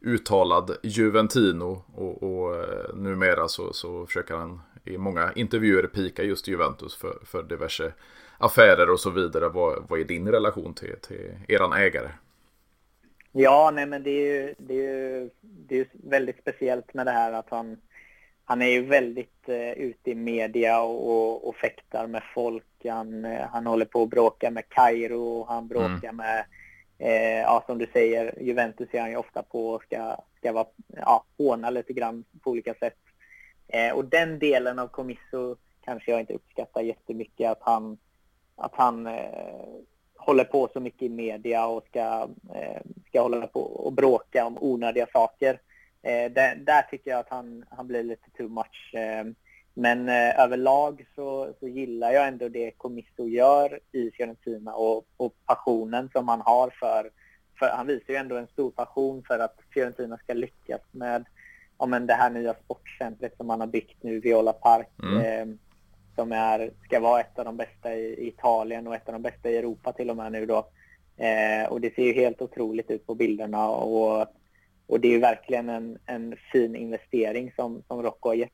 uttalad Juventino. Och, och eh, numera så, så försöker han i många intervjuer pika just Juventus för, för diverse affärer och så vidare. Vad, vad är din relation till, till eran ägare? Ja, nej men det är ju, det är ju det är väldigt speciellt med det här att han han är ju väldigt eh, ute i media och, och fäktar med folk. Han, eh, han håller på att bråka med Kairo och han bråkar mm. med, eh, ja som du säger, Juventus är han ju ofta på och ska, ska vara, ja, håna lite grann på olika sätt. Eh, och den delen av Comiso kanske jag inte uppskattar jättemycket, att han, att han eh, håller på så mycket i media och ska, eh, ska hålla på och bråka om onödiga saker. Eh, där, där, tycker jag att han, han blir lite too much. Eh, men eh, överlag så, så gillar jag ändå det Comiso gör i Fiorentina och, och passionen som han har för, för, han visar ju ändå en stor passion för att Fiorentina ska lyckas med, ja, men det här nya sportcentret som man har byggt nu, Viola Park, mm. eh, som är, ska vara ett av de bästa i Italien och ett av de bästa i Europa till och med nu då. Eh, och det ser ju helt otroligt ut på bilderna och, och det är ju verkligen en, en fin investering som, som Rocco har gett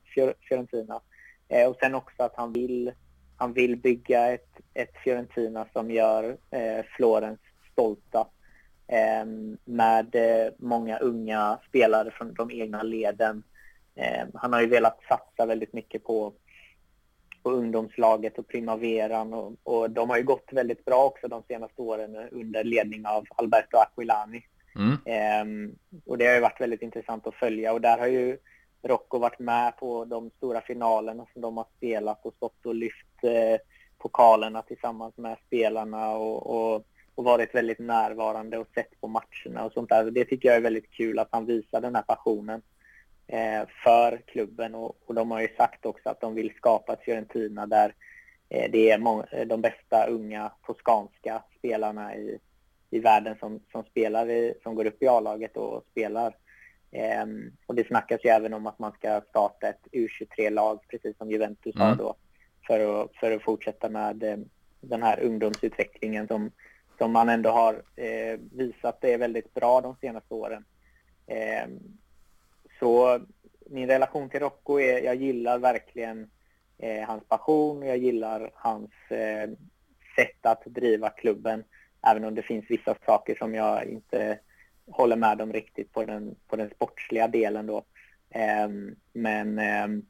Fiorentina. Eh, och sen också att han vill, han vill bygga ett, ett Fiorentina som gör eh, Florens stolta eh, med eh, många unga spelare från de egna leden. Eh, han har ju velat satsa väldigt mycket på, på ungdomslaget och primaveran och, och de har ju gått väldigt bra också de senaste åren under ledning av Alberto Aquilani. Mm. Eh, och det har ju varit väldigt intressant att följa och där har ju Rocco varit med på de stora finalerna som de har spelat och stått och lyft eh, pokalerna tillsammans med spelarna och, och, och, varit väldigt närvarande och sett på matcherna och sånt där. Det tycker jag är väldigt kul att han visar den här passionen för klubben och, och, de har ju sagt också att de vill skapa ett Fiorentina där eh, det är många, de bästa unga toskanska spelarna i, i världen som, som spelar i, som går upp i A-laget och spelar Um, och det snackas ju även om att man ska starta ett U23-lag, precis som Juventus mm. har då, för att, för att fortsätta med um, den här ungdomsutvecklingen som, som man ändå har uh, visat är väldigt bra de senaste åren. Um, så min relation till Rocco är, jag gillar verkligen eh, hans passion, jag gillar hans eh, sätt att driva klubben, även om det finns vissa saker som jag inte håller med om riktigt på den, på den sportsliga delen då. Ehm, ehm, eh, men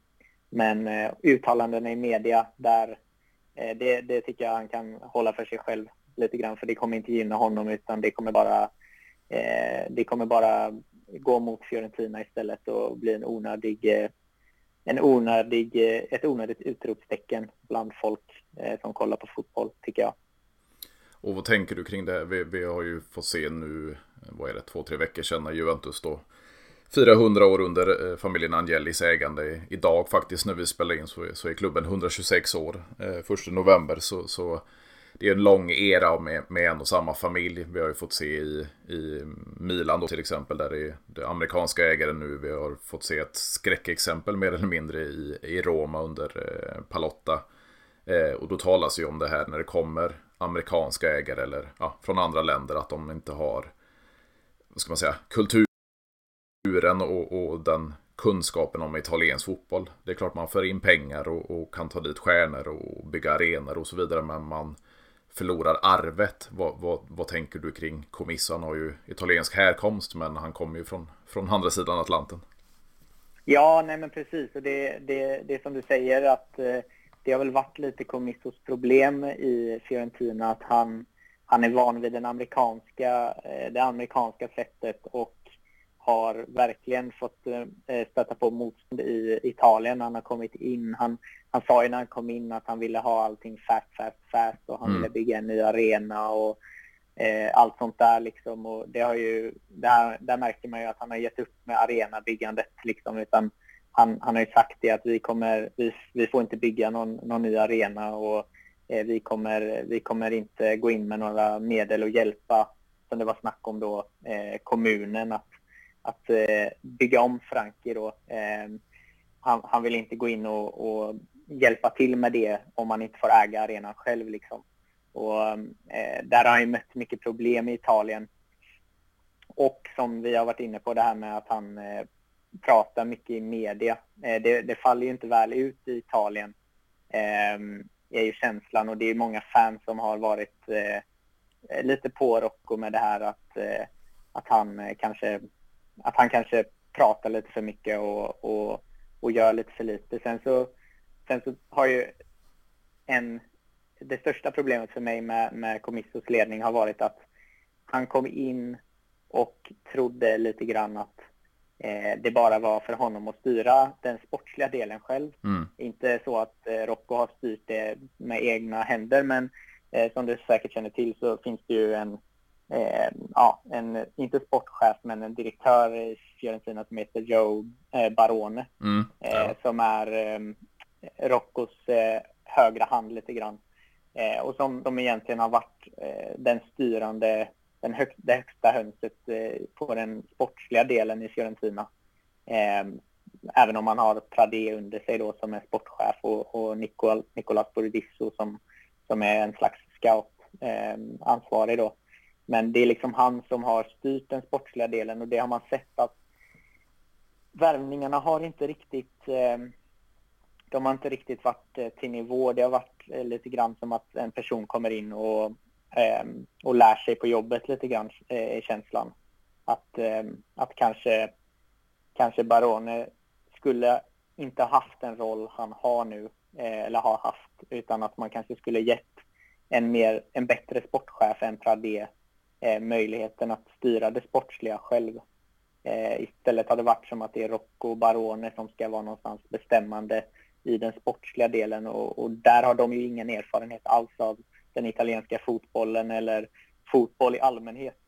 men uh, uttalandena i media, där, eh, det, det tycker jag han kan hålla för sig själv lite grann, för det kommer inte gynna honom utan det kommer bara, eh, det kommer bara gå mot Fiorentina istället och bli en onödig, eh, en onödig, eh, ett onödigt utropstecken bland folk eh, som kollar på fotboll, tycker jag. Och vad tänker du kring det? Vi, vi har ju fått se nu, vad är det, två, tre veckor sedan när Juventus då 400 år under familjen Angelis ägande. Idag faktiskt när vi spelar in så är, så är klubben 126 år. 1 november så, så det är en lång era med, med en och samma familj. Vi har ju fått se i, i Milan då till exempel där det är det amerikanska ägaren nu. Vi har fått se ett skräckexempel mer eller mindre i, i Roma under eh, Palotta. Eh, och då talas ju om det här när det kommer amerikanska ägare eller ja, från andra länder att de inte har vad ska man säga, kulturen och, och den kunskapen om italiensk fotboll. Det är klart man för in pengar och, och, kan ta dit stjärnor och bygga arenor och så vidare men man förlorar arvet. Vad, vad, vad tänker du kring Comisso? Han har ju italiensk härkomst men han kommer ju från, från andra sidan Atlanten. Ja, nej men precis. Och det, det, det är som du säger att eh, det har väl varit lite Comissos problem i Fiorentina att han, han är van vid den amerikanska, eh, det amerikanska sättet och har verkligen fått eh, stöta på motstånd i Italien när han har kommit in. Han, han sa ju när han kom in att han ville ha allting fast, fast, fast och han mm. ville bygga en ny arena och eh, allt sånt där liksom. Och det har ju, där, där märker man ju att han har gett upp med arenabyggandet liksom, utan han, han har ju sagt det att vi kommer, vi, vi får inte bygga någon, någon ny arena och eh, vi, kommer, vi kommer inte gå in med några medel och hjälpa, som det var snack om då, eh, kommunen att, att eh, bygga om Frankie då. Eh, han, han vill inte gå in och, och, hjälpa till med det om man inte får äga arenan själv liksom. Och eh, där har han ju mött mycket problem i Italien. Och som vi har varit inne på det här med att han eh, pratar mycket i media. Eh, det, det, faller ju inte väl ut i Italien, eh, är ju känslan. Och det är många fans som har varit eh, lite på Rocco med det här att, eh, att, han eh, kanske, att han kanske pratar lite för mycket och, och, och gör lite för lite. Sen så, sen så har ju en, det största problemet för mig med, med Comissos ledning har varit att han kom in och trodde lite grann att eh, det bara var för honom att styra den sportsliga delen själv. Mm. Inte så att eh, Rocco har styrt det med egna händer, men eh, som du säkert känner till så finns det ju en, ja, en, inte sportchef, men en direktör i Fiorentina som heter Joe eh, Barone, mm. Eh, ja. som är Roccos högra hand lite grann. och som de egentligen har varit den styrande den hög, det högsta hönset eh, på den sportsliga delen i Fiorentina. Eh, även om man har Pradé under sig då som är sportchef och, och Nicol, Nicolas Buridisso som, som är en slags scout eh, ansvarig då. Men det är liksom han som har styrt den sportsliga delen och det har man sett att värvningarna har inte riktigt eh, de har inte riktigt varit eh, till nivå. Det har varit eh, lite grann som att en person kommer in och, och lär sig på jobbet lite grann, är känslan. Att, att kanske, kanske Barone skulle inte haft den roll han har nu, eller har haft, utan att man kanske skulle gett en, mer, en bättre sportchef än Pradé Eh, möjligheten att styra det sportsliga själv. Eh, istället har det varit som att det är Rocco och Barone som ska vara någonstans bestämmande i den sportsliga delen och, och, där har de ju ingen erfarenhet alls av den italienska fotbollen eller fotboll i allmänhet.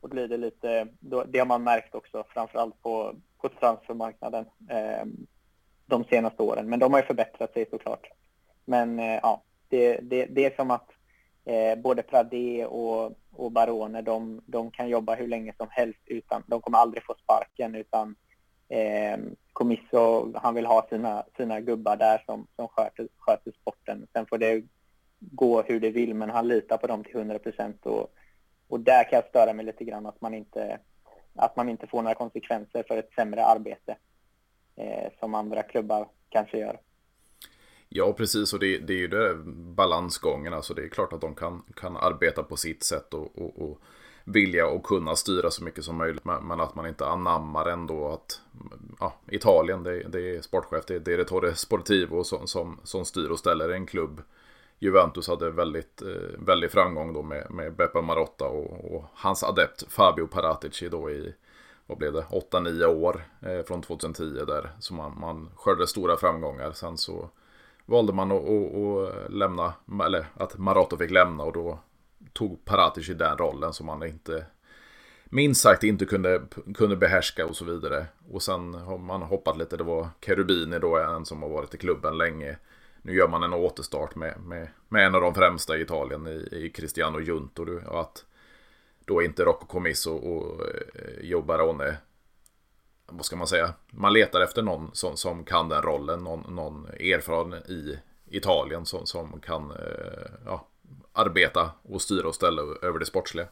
Och blir det lite, det har man märkt också framförallt på, på transfermarknaden eh, de senaste åren. Men de har ju förbättrat sig såklart. Men eh, ja, det, det, det är som att eh, både Pradé och, och Barone, de, de kan jobba hur länge som helst utan, de kommer aldrig få sparken utan eh, Comiso, han vill ha sina, sina gubbar där som, som sköter, sköter sporten. Sen får det gå hur det vill, men han litar på dem till 100 procent. Och, och där kan jag störa mig lite grann att man inte, att man inte får några konsekvenser för ett sämre arbete eh, som andra klubbar kanske gör. Ja, precis. Och det, det är ju det balansgången. Alltså det är klart att de kan, kan arbeta på sitt sätt och, och, och vilja och kunna styra så mycket som möjligt. Men att man inte anammar ändå att ja, Italien, det, det är sportchef, det, det är Torre Sportivo som, som, som styr och ställer en klubb. Juventus hade väldigt, eh, väldigt framgång då med, med Beppe Marotta och, och, hans adept Fabio Paratici då i, vad blev det, 8-9 år eh, från 2010 där. Så man, man skördade stora framgångar. Sen så valde man att, att, att lämna, eller att Marotta fick lämna och då tog Paratic i den rollen som han inte minst sagt inte kunde, kunde behärska och så vidare. Och sen har man hoppat lite, det var Cherubini då, en som har varit i klubben länge. Nu gör man en återstart med, med, med en av de främsta i Italien, i, i Cristiano Junto. Och att då inte Rocco Comisso och eh, Joe Barone, vad ska man säga, man letar efter någon som, som kan den rollen, någon, någon erfaren i Italien som, som kan eh, ja, arbeta och styra och ställa över det sportsliga.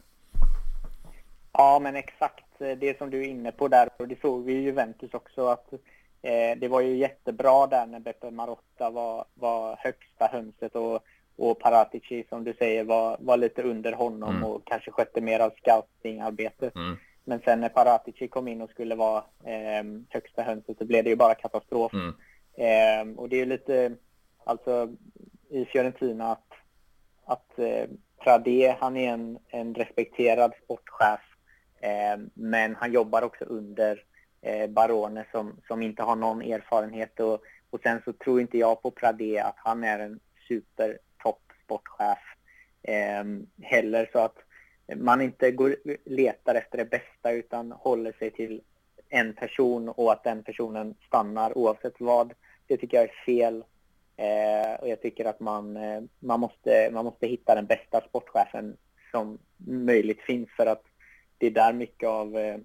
Ja, men exakt det som du är inne på där och det såg vi i Juventus också att eh, det var ju jättebra där när Beppe Marotta var, var högsta hönset och, och Paratici som du säger var, var lite under honom mm. och kanske skötte mer av scoutingarbetet. Mm. Men sen när Paratici kom in och skulle vara eh, högsta hönset så blev det ju bara katastrof. Mm. Eh, och det är ju lite, alltså i Fiorentina att att eh, Pradé, han är en, en respekterad sportchef, eh, men han jobbar också under eh, Barone som, som inte har någon erfarenhet. Och, och sen så tror inte jag på Pradé att han är en supertopp sportchef eh, heller. Så att man inte går, letar efter det bästa utan håller sig till en person och att den personen stannar oavsett vad. Det tycker jag är fel. Eh, och jag tycker att man, eh, man, måste, man måste hitta den bästa sportchefen som möjligt finns för att det är där mycket av eh,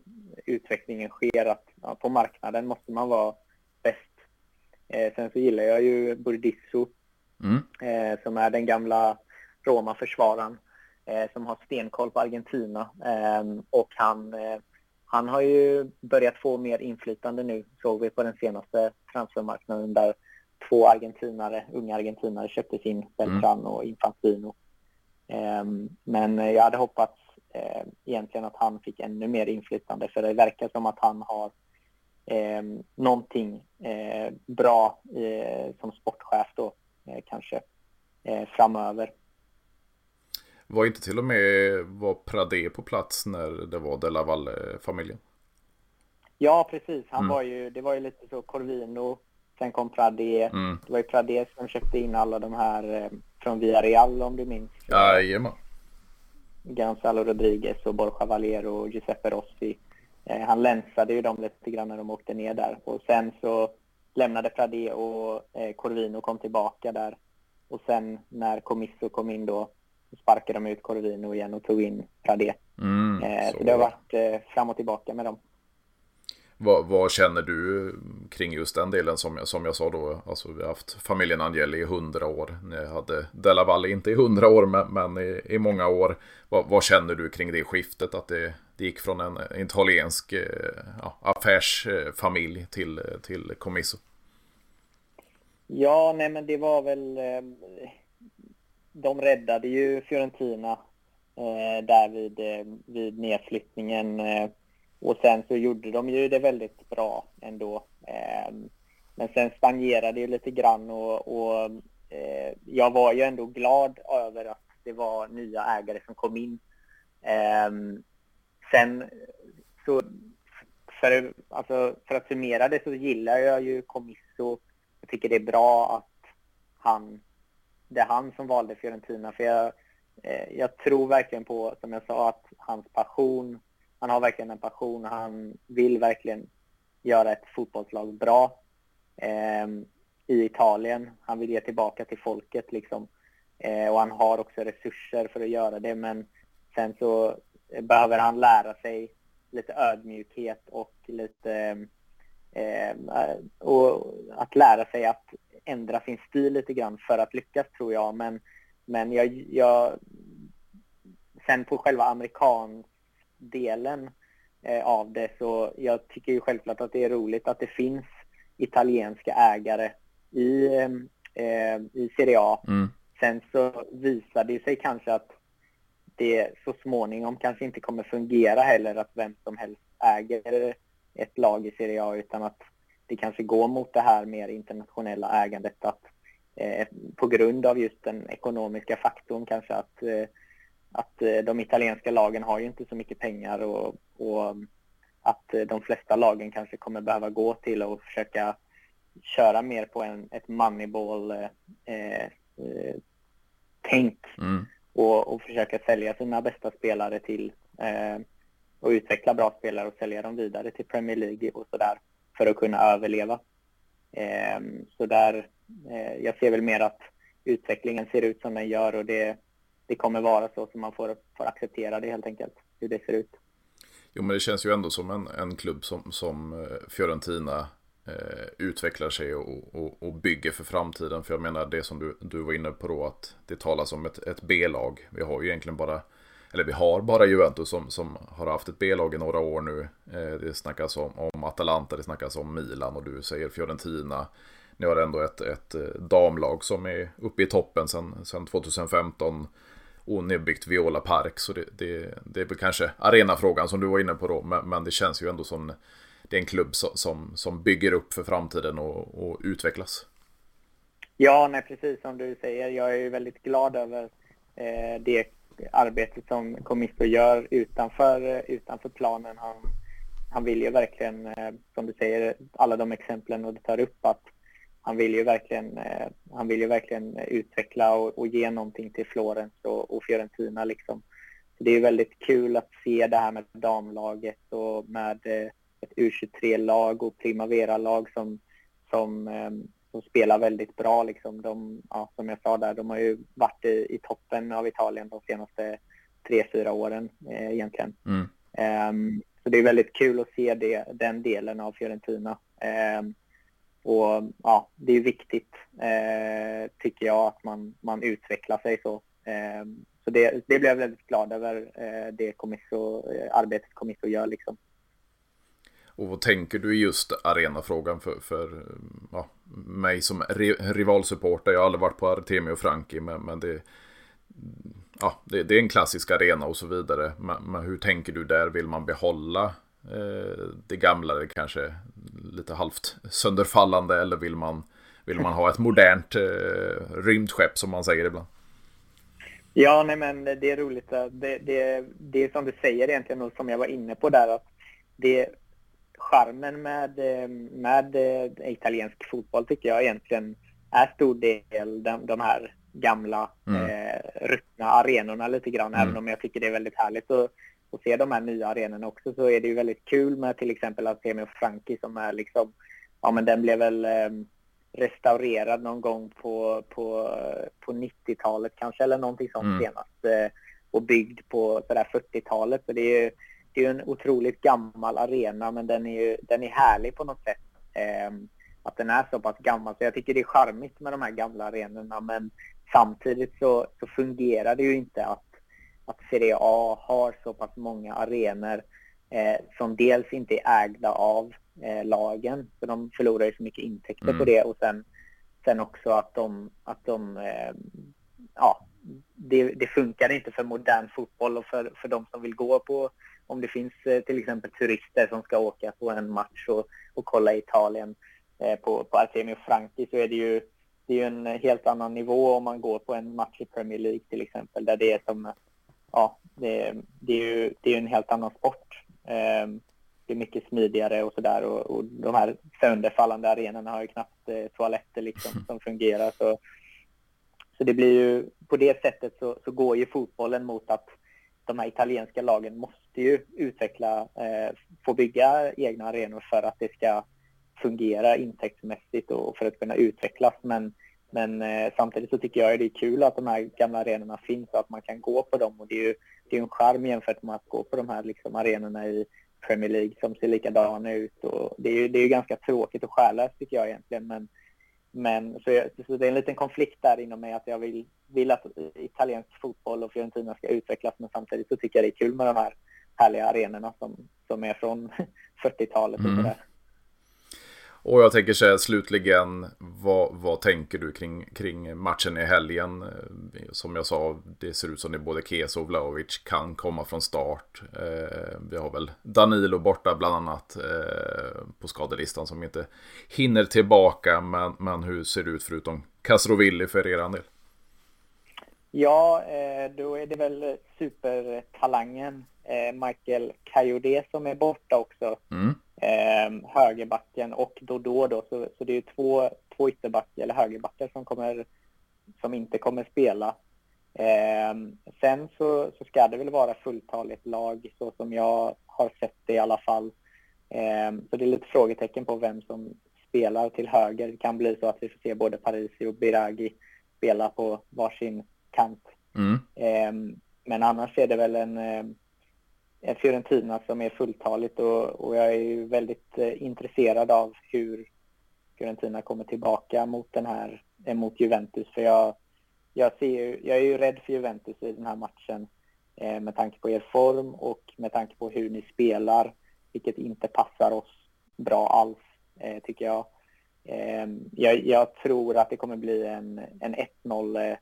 utvecklingen sker. Att, ja, på marknaden måste man vara bäst. Eh, sen så gillar jag ju Burdisso mm. Eh, som är den gamla Roma-försvararen som har stenkoll på Argentina. och han, han har ju börjat få mer inflytande nu, såg vi på den senaste transfermarknaden där två argentinare, unga argentinare köptes in, Beltran mm. och Infantino. Um, men jag hade hoppats uh, egentligen att han fick ännu mer inflytande för det verkar som att han har um, någonting uh, bra uh, som sportchef då kanske framöver. Var inte till och med var Pradé på plats när det var De Laval-familjen? Ja, precis. Han mm. var ju, det var ju lite så Corvino Sen kom Pradé. Mm. Det var ju Pradé som köpte in alla de här eh, från Villarreal om du minns. Jajamän. Gonzalo Rodriguez och Borja Valero och Giuseppe Rossi. Eh, han länsade ju dem lite grann när de åkte ner där. Och sen så lämnade Pradé och eh, Corvino kom tillbaka där. Och sen när Comisso kom in då så sparkade de ut Corvino igen och tog in Pradé. Mm, så. så. det har varit eh, fram och tillbaka med dem. Vad, vad, känner du kring just den delen som jag, som jag sa då? Alltså vi har haft familjen Angeli i hundra år. Ni hade Della Valle inte i hundra år men, men i, i, många år. Vad, vad, känner du kring det skiftet? Att det, det gick från en, italiensk eh, ja, affärsfamilj till, till Comiso? Ja, nej men det var väl... De räddade ju Fiorentina eh, där vid, eh, vid nedflyttningen eh, och sen så gjorde de ju det väldigt bra ändå. Eh, men sen stagnerade det lite grann och, och eh, jag var ju ändå glad över att det var nya ägare som kom in. Eh, sen så för, alltså, för att summera det så gillar jag ju Comiso. Jag tycker det är bra att han, det är han som valde Fiorentina. För jag, eh, jag tror verkligen på, som jag sa, att hans passion han har verkligen en passion. Han vill verkligen göra ett fotbollslag bra eh, i Italien. Han vill ge tillbaka till folket liksom. Eh, och han har också resurser för att göra det. Men sen så behöver han lära sig lite ödmjukhet och lite eh, eh och att lära sig att ändra sin stil lite grann för att lyckas tror jag. Men, men jag, jag sen på själva amerikan delen eh, av det så jag tycker ju självklart att det är roligt att det finns italienska ägare i, eh, i Serie A. Mm. Sen så visar det sig kanske att det så småningom kanske inte kommer fungera heller att vem som helst äger ett lag i Serie A utan att det kanske går mot det här mer internationella ägandet att eh, på grund av just den ekonomiska faktorn kanske att eh, att eh, de italienska lagen har ju inte så mycket pengar och, och att eh, de flesta lagen kanske kommer behöva gå till och försöka köra mer på en, ett moneyball eh, eh, mm. och, och försöka sälja sina bästa spelare till och utveckla bra spelare och sälja dem vidare till Premier League och sådär för att kunna överleva. Eh, så där, eh, jag ser väl mer att utvecklingen ser ut som den gör och det, det kommer vara så som man får, får acceptera det helt enkelt, hur det ser ut. Jo, men det känns ju ändå som en, en klubb som, som eh, Fiorentina eh, utvecklar sig och, och, och, bygger för framtiden. För jag menar det som du, du var inne på då, att det talas om ett, ett B-lag. Vi har ju egentligen bara, eller vi har bara Juventus som, som har haft ett B-lag i några år nu. Eh, det snackas om, om Atalanta, det snackas om Milan och du säger Fiorentina. Ni har ändå ett, ett eh, damlag som är uppe i toppen sedan, sen 2015 onybyggt Viola Park. Så det, det, det är väl kanske arenafrågan som du var inne på då. Men, men det känns ju ändå som det är en klubb som, som, som bygger upp för framtiden och, och, utvecklas. Ja, nej, precis som du säger. Jag är ju väldigt glad över eh, det arbetet som Comiso gör utanför, eh, utanför planen. Han, han vill ju verkligen, eh, som du säger, alla de exemplen och du tar upp att han vill ju verkligen, eh, han vill ju verkligen utveckla och, och ge någonting till Florens och, och Fiorentina liksom. Så det är väldigt kul att se det här med damlaget och med ett U23-lag och Primavera-lag som, som, ehm, som spelar väldigt bra liksom. De, ja, som jag sa där, de har ju varit i, i toppen av Italien de senaste tre, fyra åren eh, egentligen. Mm. Um, så det är väldigt kul att se det, den delen av Fiorentina. Um, och ja, det är viktigt, eh, tycker jag, att man, man utvecklar sig så. Eh, så det, det blev jag väldigt glad över, eh, det kommisso, eh, arbetet Comisso gör. Liksom. Och vad tänker du just arenafrågan för, för ja, mig som rivalsupporter? Jag har aldrig varit på Artemio Franki, men, men det, ja, det, det, är en klassisk arena och så vidare. Men, men hur tänker du där? Vill man behålla Eh, det gamla, det kanske lite halvt sönderfallande eller vill man, vill man ha ett modernt eh, rymdskepp som man säger ibland? Ja, nej men det är roligt. Det, det, det är som du säger egentligen och som jag var inne på där att det charmen med, med eh, italiensk fotboll tycker jag egentligen är stor del de, de här gamla mm. eh, ruttna arenorna lite grann, mm. även om jag tycker det är väldigt härligt. Och och se de här nya arenorna också så är det ju väldigt kul med till exempel Artemio Franki som är liksom, ja men den blev väl eh, restaurerad någon gång på, på, på 90-talet kanske eller någonting sånt mm. senast. Eh, och byggd på sådär 40-talet. Så det är ju det är en otroligt gammal arena men den är ju den är härlig på något sätt. Eh, att den är så pass gammal. Så jag tycker det är charmigt med de här gamla arenorna men samtidigt så, så fungerar det ju inte att, att Serie A har så pass många arenor eh, som dels inte är ägda av eh, lagen, för de förlorar ju så mycket intäkter mm. på det och sen, sen också att de, att de eh, ja, det, det, funkar inte för modern fotboll och för, för de som vill gå på, om det finns eh, till exempel turister som ska åka på en match och, och kolla Italien eh, på, på Artemio Franki så är det ju det är en helt annan nivå om man går på en match i Premier League till exempel där det är som, ja, det, det är ju det är en helt annan sport. Eh, det är mycket smidigare och sådär och, och de här sönderfallande arenorna har ju knappt eh, toaletter liksom som fungerar så så det blir ju, på det sättet så, så går ju fotbollen mot att de här italienska lagen måste ju utveckla, eh, få bygga egna arenor för att det ska fungera intäktsmässigt och för att kunna utvecklas. Men, men eh, samtidigt så tycker jag att det är kul att de här gamla arenorna finns och att man kan gå på dem. Och det är ju det är en charm jämfört med att gå på de här liksom, arenorna i Premier League som ser likadana ut. Och det är ju det är ganska tråkigt och själlöst tycker jag egentligen. Men men så, jag, så, det är en liten konflikt där inom mig att jag vill, vill att italiensk fotboll och Fiorentina ska utvecklas men samtidigt så tycker jag det är kul med de här härliga arenorna som, som är från 40-talet och mm. Och jag tänker här slutligen, vad, vad tänker du kring, kring matchen i helgen? Som jag sa, det ser ut som det både Kesa och Vlahovic kan komma från start. Eh, vi har väl Danilo borta bland annat eh, på skadelistan som inte hinner tillbaka. Men, men hur ser det ut förutom Castrovilli för er del? Ja, eh, då är det väl supertalangen eh, Michael Kayode som är borta också. Mm eh, högerbacken och Dodå då, så, så det är två, två ytterbackar eller högerbackar som, kommer, som inte kommer spela. Eh, sen så, så ska det väl vara fulltaligt lag så som jag har sett det i alla fall. Eh, så det är lite frågetecken på vem som spelar till höger. Det kan bli så att vi får se både Parisi och Biragi spela på varsin kant. Mm. Eh, men annars är det väl en ehm, Eh, Fiorentina som är fulltaligt och, och jag är ju väldigt eh, intresserad av hur Fiorentina kommer tillbaka mot den här, eh, mot Juventus. För jag, jag, ser ju, jag är ju rädd för Juventus i den här matchen eh, med tanke på er form och med tanke på hur ni spelar, vilket inte passar oss bra alls, eh, tycker jag. Eh, jag. jag. tror att det kommer bli en, en 1-0 eh,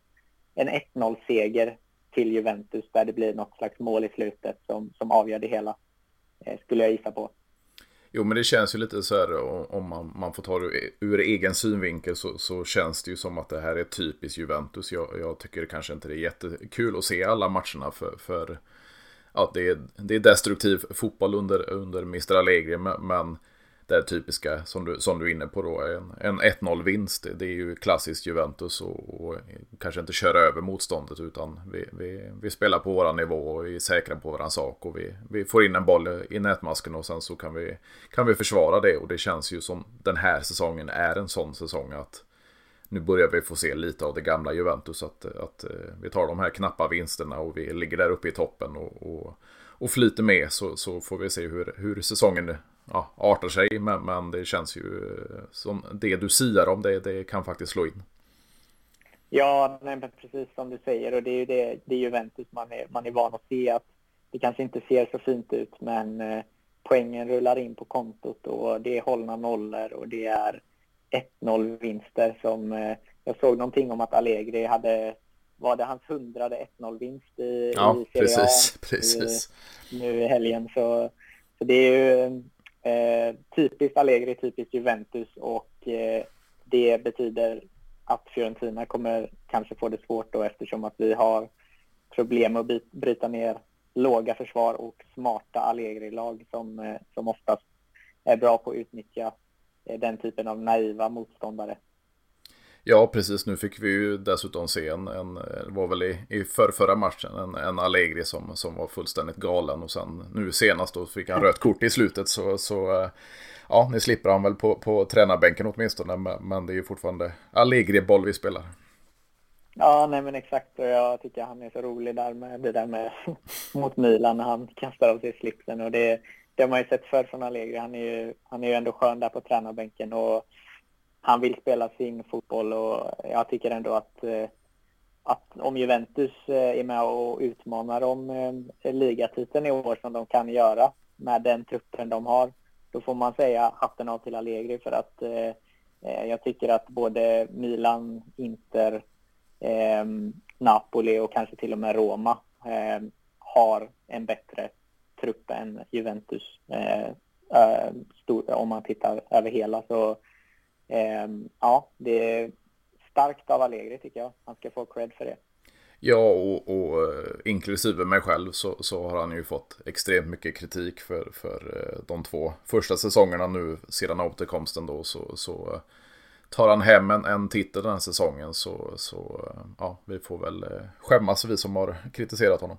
en 1-0 seger till Juventus där det blir något slags mål i slutet som, som avgör det hela. Eh, skulle jag gissa på. Jo, men det känns ju lite så här eh, om man, man får ta det ur egen synvinkel så, så känns det ju som att det här är typiskt Juventus. Jag, jag tycker kanske inte det är jättekul att se alla matcherna för, för ja, det, är, det är destruktiv fotboll under, under Mr. Allegri, men det typiska som du, som du är inne på då. En, en 1-0 vinst, det är ju klassiskt Juventus och, och, kanske inte köra över motståndet utan vi, vi, vi spelar på våran nivå och vi är säkra på våran sak och vi, vi får in en boll i nätmasken och sen så kan vi, kan vi försvara det och det känns ju som den här säsongen är en sån säsong att nu börjar vi få se lite av det gamla Juventus att, att eh, vi tar de här knappa vinsterna och vi ligger där uppe i toppen och, och, och flyter med så, så får vi se hur, hur säsongen ja, artar sig. Men, men det känns ju som det du siar om det, det kan faktiskt slå in. Ja, nej, precis som du säger och det är ju det, det är Juventus man är, man är van att se att det kanske inte ser så fint ut men eh, poängen rullar in på kontot och det är hållna nollor och det är 1-0 vinster som eh, jag såg någonting om att Allegri hade var det hans hundrade 1-0 vinst i, ja, i Serie A precis, precis. I, nu i helgen så, så det är ju Eh, typiskt Allegri, typiskt Juventus och eh, det betyder att Fiorentina kommer kanske få det svårt då eftersom att vi har problem att bryta ner låga försvar och smarta Allegri-lag som, eh, som oftast är bra på att utnyttja eh, den typen av naiva motståndare. Ja, precis. Nu fick vi ju dessutom se en, en eh, var väl i, i för, förra matchen, en, en Allegri som, som var fullständigt galen och sen nu senast då fick han rött kort i slutet så, så eh, ja, ni slipper han väl på, på tränarbänken åtminstone, men, men det är ju fortfarande Allegri-boll vi spelar. Ja, Ja, nej men exakt. Och jag tycker han är så rolig där med det där med mot Milan när han kastar av sig slipsen. Och det, det har man ju sett förr från Allegri. Han är ju, han är ju ändå skön där på tränarbänken och han vill spela sin fotboll och jag tycker ändå att, eh, att om Juventus eh, är med och utmanar om eh, ligatiteln i år som de kan göra med den truppen de har, då får man säga hatten av till Allegri för att jag tycker att både Milan, Inter, Napoli och kanske till och med Roma har en bättre trupp än Juventus. om man tittar över hela så ja, det är starkt av Allegri tycker jag. Han ska få cred för det. Ja, och, och eh, inklusive mig själv så, så, har han ju fått extremt mycket kritik för, för eh, de två första säsongerna nu sedan återkomsten då. Så, så eh, tar han hem en, en titel den här säsongen så, så ja, vi får väl skämmas vi som har kritiserat honom.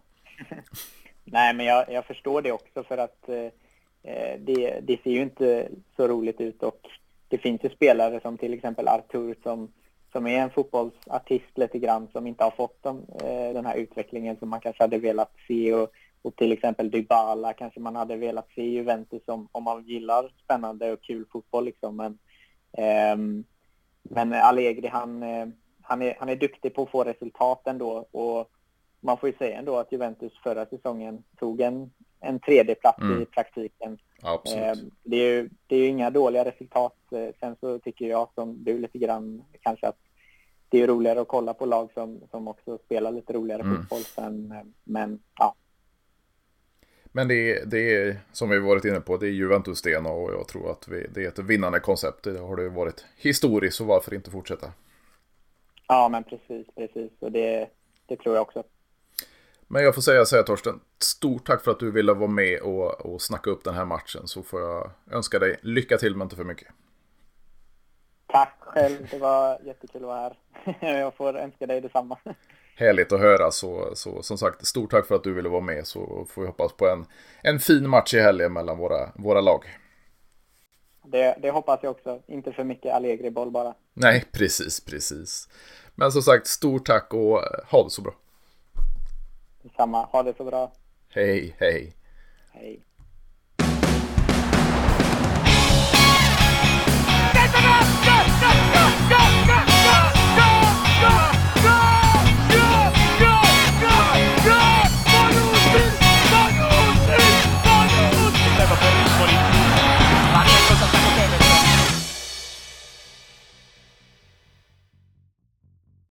Nej, men jag, jag, förstår det också för att eh, det, det, ser ju inte så roligt ut och det finns ju spelare som till exempel Artur som, som är en fotbollsartist lite grann som inte har fått de, eh, den här utvecklingen som man kanske hade velat se och, och till exempel Dybala kanske man hade velat se i Juventus om, om man gillar spännande och kul fotboll liksom. Men, eh, men Allegri han, eh, han, är, han är duktig på att få resultat ändå och man får ju säga ändå att Juventus förra säsongen tog en, en tredje plats mm. i praktiken. Absolut. Eh, det, är ju, det är ju inga dåliga resultat. Eh, sen så tycker jag som du lite grann kanske att det är roligare att kolla på lag som, som också spelar lite roligare mm. fotboll. Sen, eh, men ja. Men det är, det är, som vi varit inne på, det är Juventus-sten och jag tror att vi, det är ett vinnande koncept. Det har det varit historiskt, så varför inte fortsätta? Ja, men precis, precis. Och det, det tror jag också. Men jag får säga så här Torsten, stort tack för att du ville vara med och, och snacka upp den här matchen. Så får jag önska dig lycka till men inte för mycket. Tack själv, det var jättekul att vara här. Jag får önska dig detsamma. Härligt att höra, så, så som sagt, stort tack för att du ville vara med. Så får vi hoppas på en, en fin match i helgen mellan våra, våra lag. Det, det hoppas jag också, inte för mycket Allegri-boll bara. Nej, precis, precis. Men som sagt, stort tack och ha det så bra. Detsamma. Ha det så bra. Hej, hej. Hej.